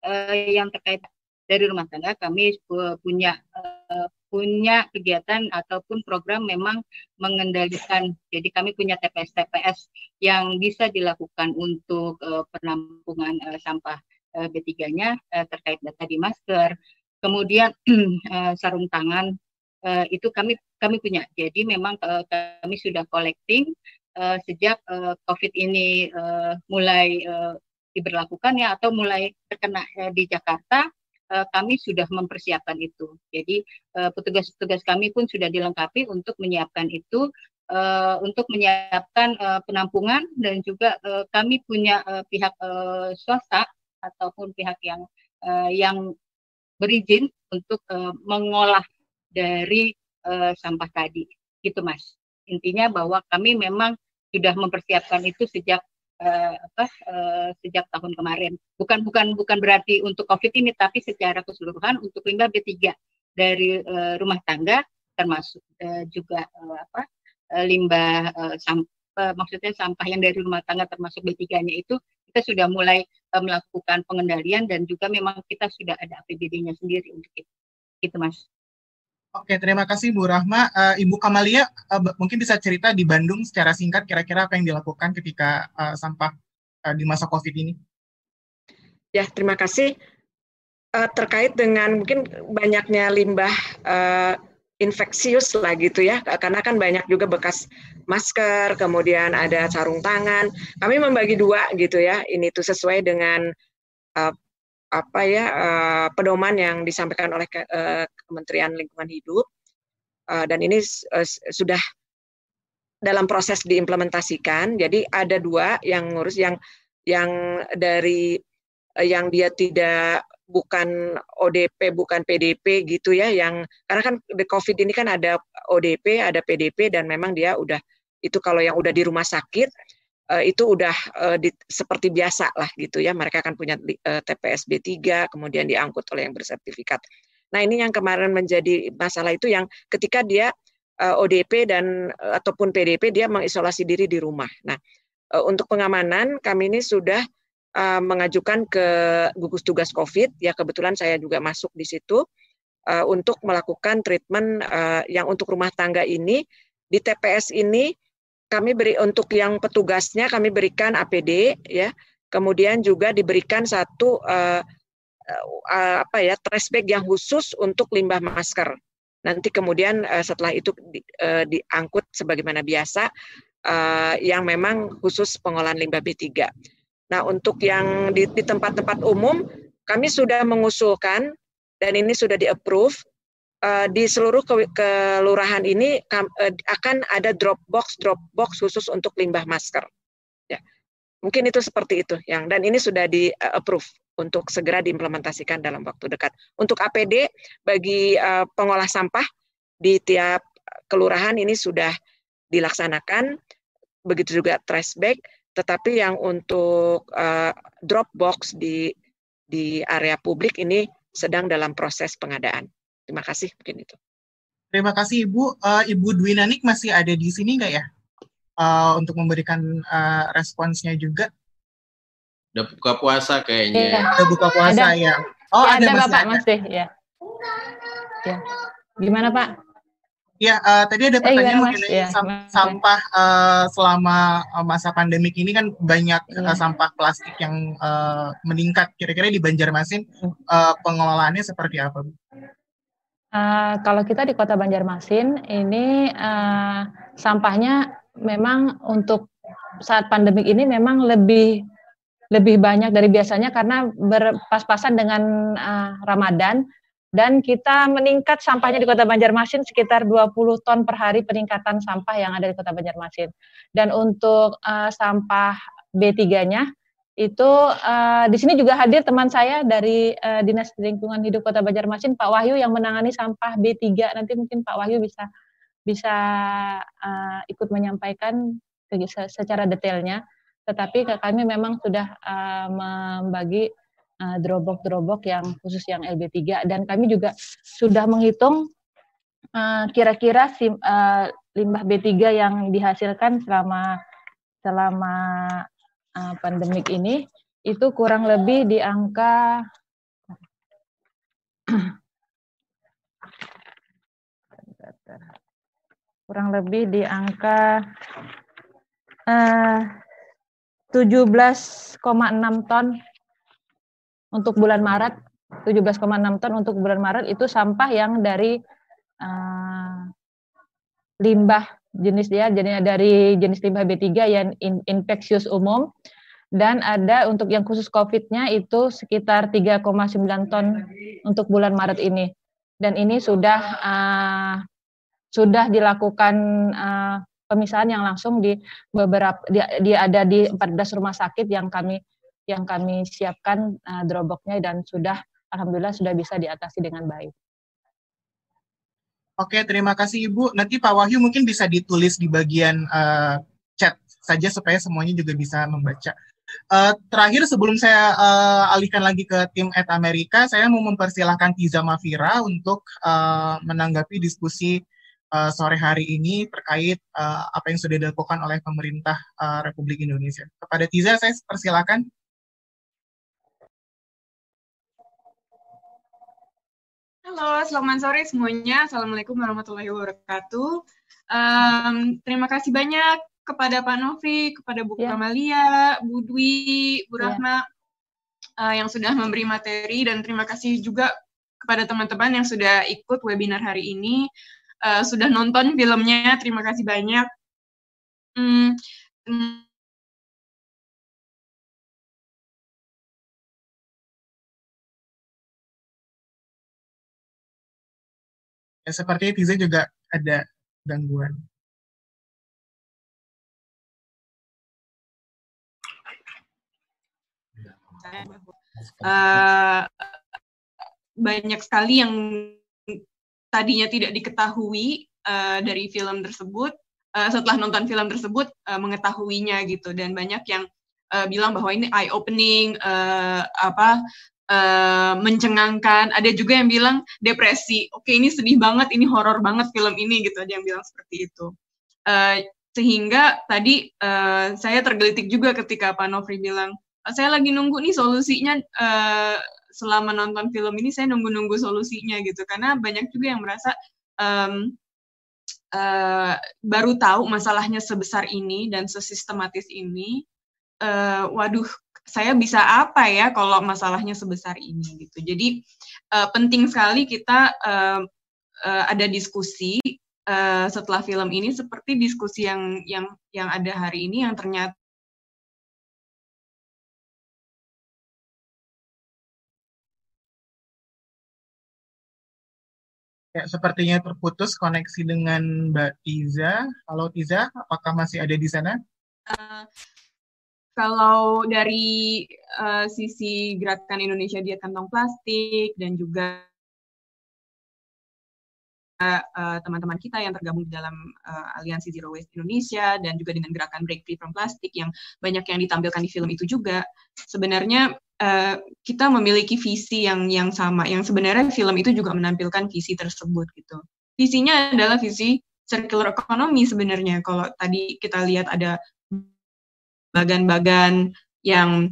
uh, yang terkait dari rumah tangga kami punya uh, punya kegiatan ataupun program memang mengendalikan. Jadi kami punya TPS-TPS yang bisa dilakukan untuk uh, penampungan uh, sampah uh, B3-nya uh, terkait data di masker. Kemudian uh, sarung tangan uh, itu kami kami punya. Jadi memang uh, kami sudah collecting uh, sejak uh, COVID ini uh, mulai uh, diberlakukan ya atau mulai terkena eh, di Jakarta eh, kami sudah mempersiapkan itu. Jadi eh, petugas-petugas kami pun sudah dilengkapi untuk menyiapkan itu untuk menyiapkan penampungan dan juga kami punya pihak swasta ataupun pihak yang yang berizin untuk mengolah dari sampah tadi gitu mas intinya bahwa kami memang sudah mempersiapkan itu sejak uh, apa uh, sejak tahun kemarin bukan bukan bukan berarti untuk covid ini tapi secara keseluruhan untuk limbah B3 dari uh, rumah tangga termasuk uh, juga uh, apa uh, limbah uh, sampah maksudnya sampah yang dari rumah tangga termasuk B3-nya itu kita sudah mulai uh, melakukan pengendalian dan juga memang kita sudah ada APBD-nya sendiri untuk itu. Gitu Mas. Oke, terima kasih Bu Rahma. Uh, Ibu Kamalia, uh, mungkin bisa cerita di Bandung secara singkat kira-kira apa yang dilakukan ketika uh, sampah uh, di masa COVID ini? Ya, terima kasih. Uh, terkait dengan mungkin banyaknya limbah uh, infeksius lah gitu ya, karena kan banyak juga bekas masker, kemudian ada sarung tangan. Kami membagi dua gitu ya, ini tuh sesuai dengan uh, apa ya uh, pedoman yang disampaikan oleh uh, Kementerian Lingkungan Hidup uh, dan ini uh, sudah dalam proses diimplementasikan. Jadi ada dua yang ngurus yang yang dari uh, yang dia tidak bukan ODP bukan PDP gitu ya yang karena kan the COVID ini kan ada ODP ada PDP dan memang dia udah itu kalau yang udah di rumah sakit uh, itu udah uh, di, seperti biasa lah gitu ya. Mereka akan punya uh, TPS B3, kemudian diangkut oleh yang bersertifikat. Nah ini yang kemarin menjadi masalah itu yang ketika dia uh, ODP dan uh, ataupun PDP dia mengisolasi diri di rumah. Nah uh, untuk pengamanan kami ini sudah mengajukan ke gugus tugas COVID. Ya kebetulan saya juga masuk di situ untuk melakukan treatment yang untuk rumah tangga ini. Di TPS ini kami beri untuk yang petugasnya kami berikan APD ya. Kemudian juga diberikan satu uh, apa ya trash bag yang khusus untuk limbah masker nanti kemudian uh, setelah itu di, uh, diangkut sebagaimana biasa uh, yang memang khusus pengolahan limbah B3 nah untuk yang di tempat-tempat umum kami sudah mengusulkan dan ini sudah di approve uh, di seluruh ke kelurahan ini akan ada drop box drop box khusus untuk limbah masker. Mungkin itu seperti itu yang dan ini sudah di uh, approve untuk segera diimplementasikan dalam waktu dekat. Untuk APD bagi uh, pengolah sampah di tiap kelurahan ini sudah dilaksanakan, begitu juga trash bag, tetapi yang untuk uh, drop box di di area publik ini sedang dalam proses pengadaan. Terima kasih mungkin itu. Terima kasih Ibu. Uh, Ibu Dwi Nanik masih ada di sini nggak ya? Uh, untuk memberikan uh, responsnya juga. Udah buka puasa kayaknya. Ya. Udah buka puasa ada. ya. Oh, ya, ada, ada Bapak, masih ya. Ya. Gimana Pak? Ya, uh, tadi ada pertanyaan eh, mengenai ya, sampah uh, selama masa pandemik ini kan banyak ya. uh, sampah plastik yang uh, meningkat. Kira-kira di Banjarmasin uh, pengelolaannya seperti apa, Bu? Uh, kalau kita di Kota Banjarmasin ini uh, sampahnya memang untuk saat pandemik ini memang lebih lebih banyak dari biasanya karena berpas-pasan dengan uh, Ramadan dan kita meningkat sampahnya di Kota Banjarmasin sekitar 20 ton per hari peningkatan sampah yang ada di Kota Banjarmasin. Dan untuk uh, sampah B3-nya itu uh, di sini juga hadir teman saya dari uh, Dinas Lingkungan Hidup Kota Banjarmasin Pak Wahyu yang menangani sampah B3 nanti mungkin Pak Wahyu bisa bisa uh, ikut menyampaikan secara detailnya. Tetapi kami memang sudah uh, membagi uh, drobok-drobok yang khusus yang LB3 dan kami juga sudah menghitung kira-kira uh, uh, limbah B3 yang dihasilkan selama selama uh, pandemik ini itu kurang lebih di angka kurang lebih di angka uh, 17,6 ton untuk bulan Maret. 17,6 ton untuk bulan Maret itu sampah yang dari uh, limbah jenis dia jadi dari jenis limbah B3 yang in, infeksius umum. Dan ada untuk yang khusus COVID-nya itu sekitar 3,9 ton untuk bulan Maret ini. Dan ini sudah uh, sudah dilakukan uh, pemisahan yang langsung di beberapa dia, dia ada di 14 rumah sakit yang kami yang kami siapkan uh, droboknya dan sudah alhamdulillah sudah bisa diatasi dengan baik. Oke, terima kasih Ibu. Nanti Pak Wahyu mungkin bisa ditulis di bagian uh, chat saja supaya semuanya juga bisa membaca. Uh, terakhir sebelum saya uh, alihkan lagi ke tim at Amerika, saya mau mempersilahkan Tiza Mafira untuk uh, menanggapi diskusi uh, sore hari ini terkait uh, apa yang sudah dilakukan oleh pemerintah uh, Republik Indonesia. Kepada Tiza, saya persilakan. Halo, selamat sore semuanya. Assalamualaikum warahmatullahi wabarakatuh. Um, terima kasih banyak kepada Pak Novi, kepada Bu yeah. Kamalia, Bu Dwi, Bu ya. Rahma yeah. uh, yang sudah memberi materi dan terima kasih juga kepada teman-teman yang sudah ikut webinar hari ini, uh, sudah nonton filmnya. Terima kasih banyak. Hmm, hmm Ya, seperti Tiza juga ada gangguan. Uh, banyak sekali yang tadinya tidak diketahui uh, dari film tersebut uh, setelah nonton film tersebut uh, mengetahuinya gitu dan banyak yang uh, bilang bahwa ini eye opening uh, apa uh, mencengangkan. Ada juga yang bilang depresi. Oke, ini sedih banget, ini horor banget film ini gitu. Ada yang bilang seperti itu. Uh, sehingga tadi uh, saya tergelitik juga ketika Pak Nofri bilang, saya lagi nunggu nih solusinya uh, selama nonton film ini saya nunggu-nunggu solusinya gitu karena banyak juga yang merasa um, uh, baru tahu masalahnya sebesar ini dan sesistematis ini uh, waduh saya bisa apa ya kalau masalahnya sebesar ini gitu. Jadi uh, penting sekali kita uh, uh, ada diskusi uh, setelah film ini seperti diskusi yang yang yang ada hari ini yang ternyata Ya, sepertinya terputus koneksi dengan Mbak Tiza. Halo Tiza, apakah masih ada di sana? Uh, kalau dari uh, sisi gerakan Indonesia diet kantong plastik dan juga eh, teman-teman kita yang tergabung dalam uh, Aliansi Zero Waste Indonesia dan juga dengan gerakan Break Free from Plastic yang banyak yang ditampilkan di film itu juga sebenarnya uh, kita memiliki visi yang yang sama yang sebenarnya film itu juga menampilkan visi tersebut gitu visinya adalah visi circular economy sebenarnya kalau tadi kita lihat ada bagan-bagan yang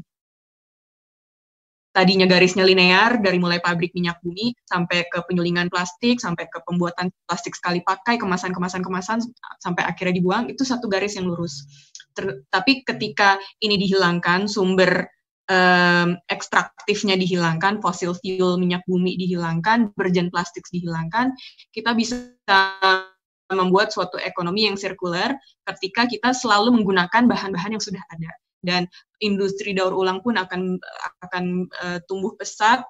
tadinya garisnya linear dari mulai pabrik minyak bumi sampai ke penyulingan plastik sampai ke pembuatan plastik sekali pakai kemasan-kemasan kemasan sampai akhirnya dibuang itu satu garis yang lurus. Ter, tapi ketika ini dihilangkan sumber um, ekstraktifnya dihilangkan fosil fuel minyak bumi dihilangkan virgin plastik dihilangkan kita bisa membuat suatu ekonomi yang sirkuler ketika kita selalu menggunakan bahan-bahan yang sudah ada dan industri daur ulang pun akan akan uh, tumbuh pesat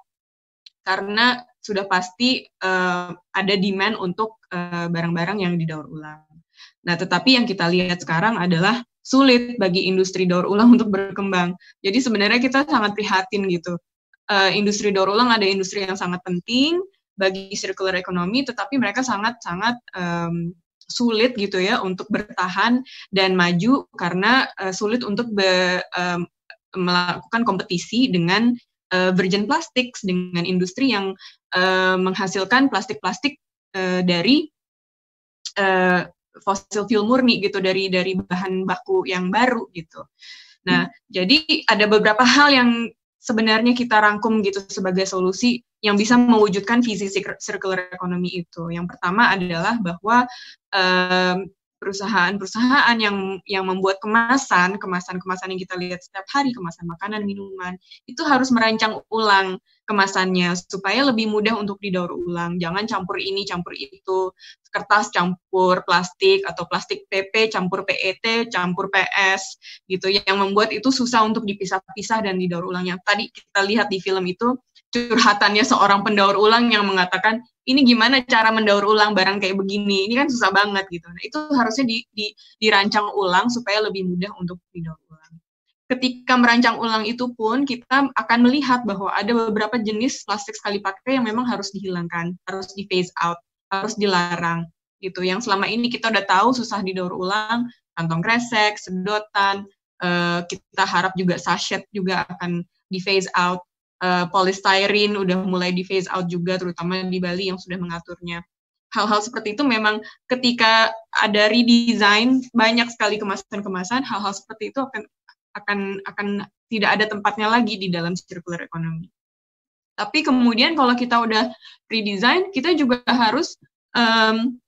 karena sudah pasti uh, ada demand untuk eh, barang-barang uh, yang didaur ulang. Nah, tetapi yang kita lihat sekarang adalah sulit bagi industri daur ulang untuk berkembang. Jadi sebenarnya kita sangat prihatin gitu. Uh, industri daur ulang ada industri yang sangat penting, bagi circular economy, tetapi mereka sangat-sangat um, sulit gitu ya untuk bertahan dan maju karena uh, sulit untuk be, um, melakukan kompetisi dengan uh, virgin plastics dengan industri yang uh, menghasilkan plastik-plastik uh, dari fosil fuel murni gitu dari dari bahan baku yang baru gitu. Nah, hmm. jadi ada beberapa hal yang sebenarnya kita rangkum gitu sebagai solusi yang bisa mewujudkan visi circular economy itu. Yang pertama adalah bahwa um, perusahaan-perusahaan yang yang membuat kemasan, kemasan-kemasan yang kita lihat setiap hari, kemasan makanan, minuman, itu harus merancang ulang kemasannya supaya lebih mudah untuk didaur ulang. Jangan campur ini, campur itu, kertas campur plastik atau plastik PP campur PET, campur PS gitu yang membuat itu susah untuk dipisah-pisah dan didaur ulang. Yang tadi kita lihat di film itu curhatannya seorang pendaur ulang yang mengatakan ini gimana cara mendaur ulang barang kayak begini? Ini kan susah banget gitu. Nah itu harusnya di, di, dirancang ulang supaya lebih mudah untuk didaur ulang. Ketika merancang ulang itu pun kita akan melihat bahwa ada beberapa jenis plastik sekali pakai yang memang harus dihilangkan, harus di phase out, harus dilarang gitu. Yang selama ini kita udah tahu susah didaur ulang, kantong kresek, sedotan, uh, kita harap juga sachet juga akan di phase out, uh, polystyrene udah mulai di phase out juga, terutama di Bali yang sudah mengaturnya. Hal-hal seperti itu memang ketika ada redesign banyak sekali kemasan-kemasan, hal-hal seperti itu akan akan akan tidak ada tempatnya lagi di dalam circular economy. Tapi kemudian kalau kita udah redesign, kita juga harus um,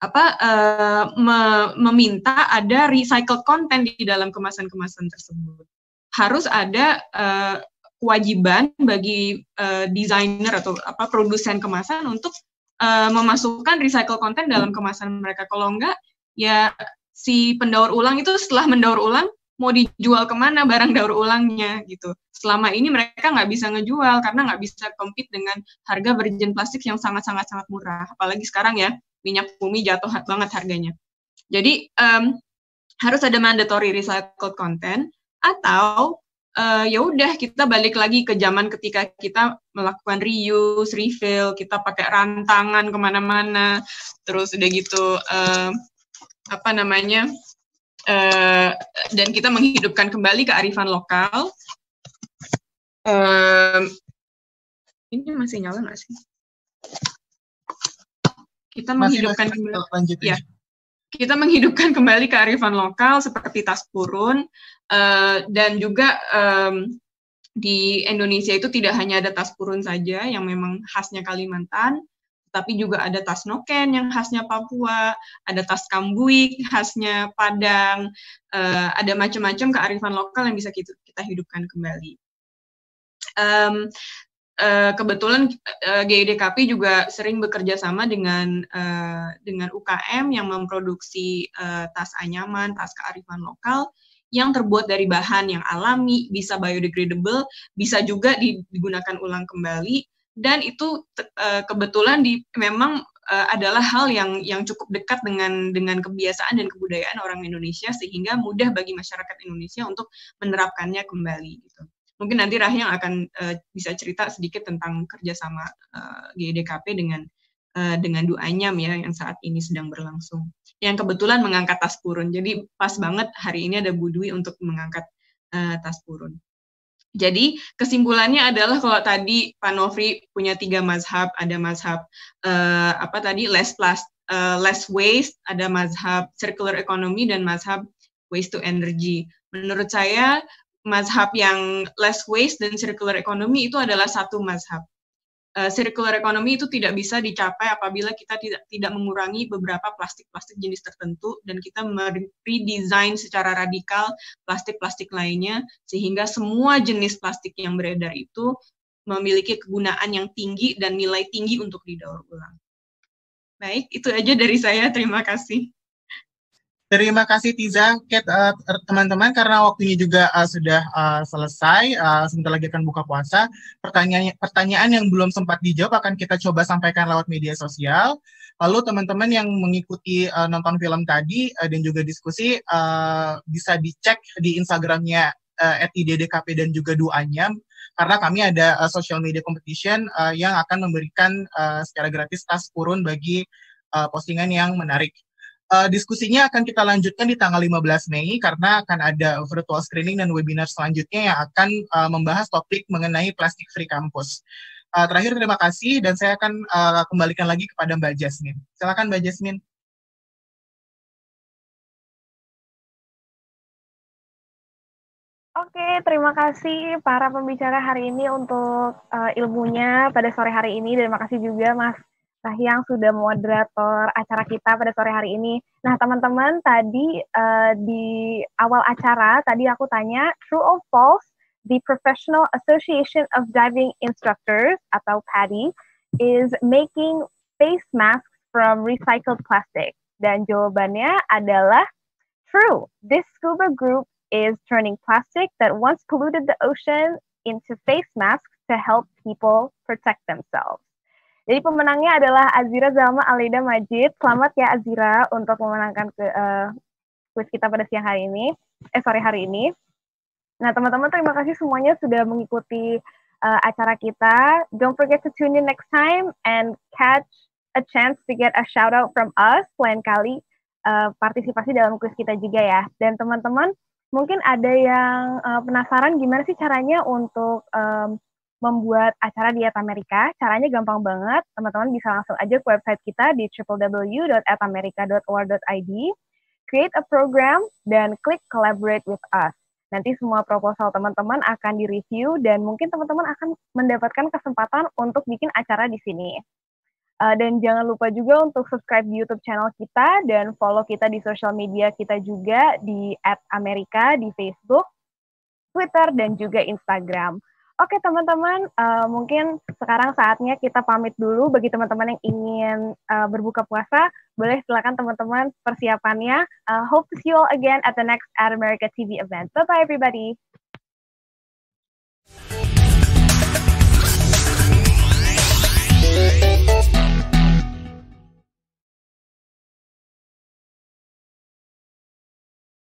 apa uh, me meminta ada recycled content di dalam kemasan-kemasan tersebut. Harus ada uh, kewajiban bagi uh, desainer atau apa produsen kemasan untuk uh, memasukkan recycled content dalam kemasan mereka. Kalau enggak, ya si pendaur ulang itu setelah mendaur ulang mau dijual ke mana barang daur ulangnya gitu. Selama ini mereka nggak bisa ngejual karena nggak bisa compete dengan harga virgin plastik yang sangat-sangat sangat murah. Apalagi sekarang ya minyak bumi jatuh banget harganya. Jadi um, harus ada mandatory recycled content atau uh, ya udah kita balik lagi ke zaman ketika kita melakukan reuse, refill, kita pakai rantangan ke mana-mana, terus udah gitu uh, apa namanya uh, dan kita menghidupkan kembali kearifan lokal. Uh, ini masih nyala nggak sih? kita menghidupkan kembali. Ya kita menghidupkan kembali kearifan lokal seperti tas purun uh, dan juga um, di Indonesia itu tidak hanya ada tas purun saja yang memang khasnya Kalimantan, tapi juga ada tas noken yang khasnya Papua, ada tas kambuik khasnya Padang, uh, ada macam-macam kearifan lokal yang bisa kita, kita hidupkan kembali. Um, uh, kebetulan uh, eh, GIDKP juga sering bekerja sama dengan uh, dengan UKM yang memproduksi uh, tas anyaman, tas kearifan lokal yang terbuat dari bahan yang alami, bisa biodegradable, bisa juga digunakan ulang kembali dan itu uh, kebetulan di memang adalah hal yang yang cukup dekat dengan dengan kebiasaan dan kebudayaan orang Indonesia sehingga mudah bagi masyarakat Indonesia untuk menerapkannya kembali gitu. Mungkin nanti Rahyang akan uh, bisa cerita sedikit tentang kerjasama uh, eh, GDKP dengan uh, dengan Duanyam ya yang saat ini sedang berlangsung. Yang kebetulan mengangkat tas purun. Jadi pas banget hari ini ada Budwi untuk mengangkat uh, tas purun. Jadi kesimpulannya adalah kalau tadi Pak Nofri punya tiga mazhab, ada mazhab uh, apa tadi less plus uh, less waste, ada mazhab circular economy dan mazhab waste to energy. Menurut saya mazhab yang less waste dan circular economy itu adalah satu mazhab. Uh, circular economy itu tidak bisa dicapai apabila kita tidak tidak mengurangi beberapa plastik-plastik jenis tertentu dan kita redesign secara radikal plastik-plastik lainnya sehingga semua jenis plastik yang beredar itu memiliki kegunaan yang tinggi dan nilai tinggi untuk didaur ulang. Baik, itu aja dari saya. Terima kasih. Terima kasih Tiza, Kat, uh, teman-teman karena waktunya juga uh, sudah uh, selesai, uh, sebentar lagi akan buka puasa. Pertanyaan pertanyaan yang belum sempat dijawab akan kita coba sampaikan lewat media sosial. Lalu teman-teman yang mengikuti uh, nonton film tadi uh, dan juga diskusi uh, bisa dicek di Instagramnya uh, @iddkp dan juga Duanyam karena kami ada uh, social media competition uh, yang akan memberikan uh, secara gratis tas purun bagi uh, postingan yang menarik uh, diskusinya akan kita lanjutkan di tanggal 15 Mei karena akan ada virtual screening dan webinar selanjutnya yang akan uh, membahas topik mengenai plastik free campus. Uh, terakhir terima kasih dan saya akan uh, kembalikan lagi kepada Mbak Jasmine. Silakan Mbak Jasmine. Oke, terima kasih para pembicara hari ini untuk uh, ilmunya pada sore hari ini. Dan terima kasih juga Mas yang sudah moderator acara kita pada sore hari ini. Nah, teman-teman, tadi uh, di awal acara tadi aku tanya true or false the Professional Association of Diving Instructors atau PADI is making face masks from recycled plastic. Dan jawabannya adalah true. This scuba group is turning plastic that once polluted the ocean into face masks to help people protect themselves. Jadi pemenangnya adalah Azira Zalma Alida Majid. Selamat ya Azira untuk memenangkan ke uh, quiz kita pada siang hari ini. Eh sore hari ini. Nah, teman-teman terima kasih semuanya sudah mengikuti uh, acara kita. Don't forget to tune in next time and catch a chance to get a shout out from us lain kali uh, partisipasi dalam kuis kita juga ya. Dan teman-teman mungkin ada yang uh, penasaran gimana sih caranya untuk um, membuat acara diet Amerika. Caranya gampang banget. Teman-teman bisa langsung aja ke website kita di www.atamerica.org.id, create a program, dan klik collaborate with us. Nanti semua proposal teman-teman akan direview dan mungkin teman-teman akan mendapatkan kesempatan untuk bikin acara di sini. Uh, dan jangan lupa juga untuk subscribe di YouTube channel kita dan follow kita di social media kita juga di @amerika di Facebook, Twitter dan juga Instagram. Oke teman-teman, uh, mungkin sekarang saatnya kita pamit dulu bagi teman-teman yang ingin uh, berbuka puasa. Boleh silakan teman-teman persiapannya. Uh, hope to see you all again at the next Ad America TV event. Bye-bye everybody.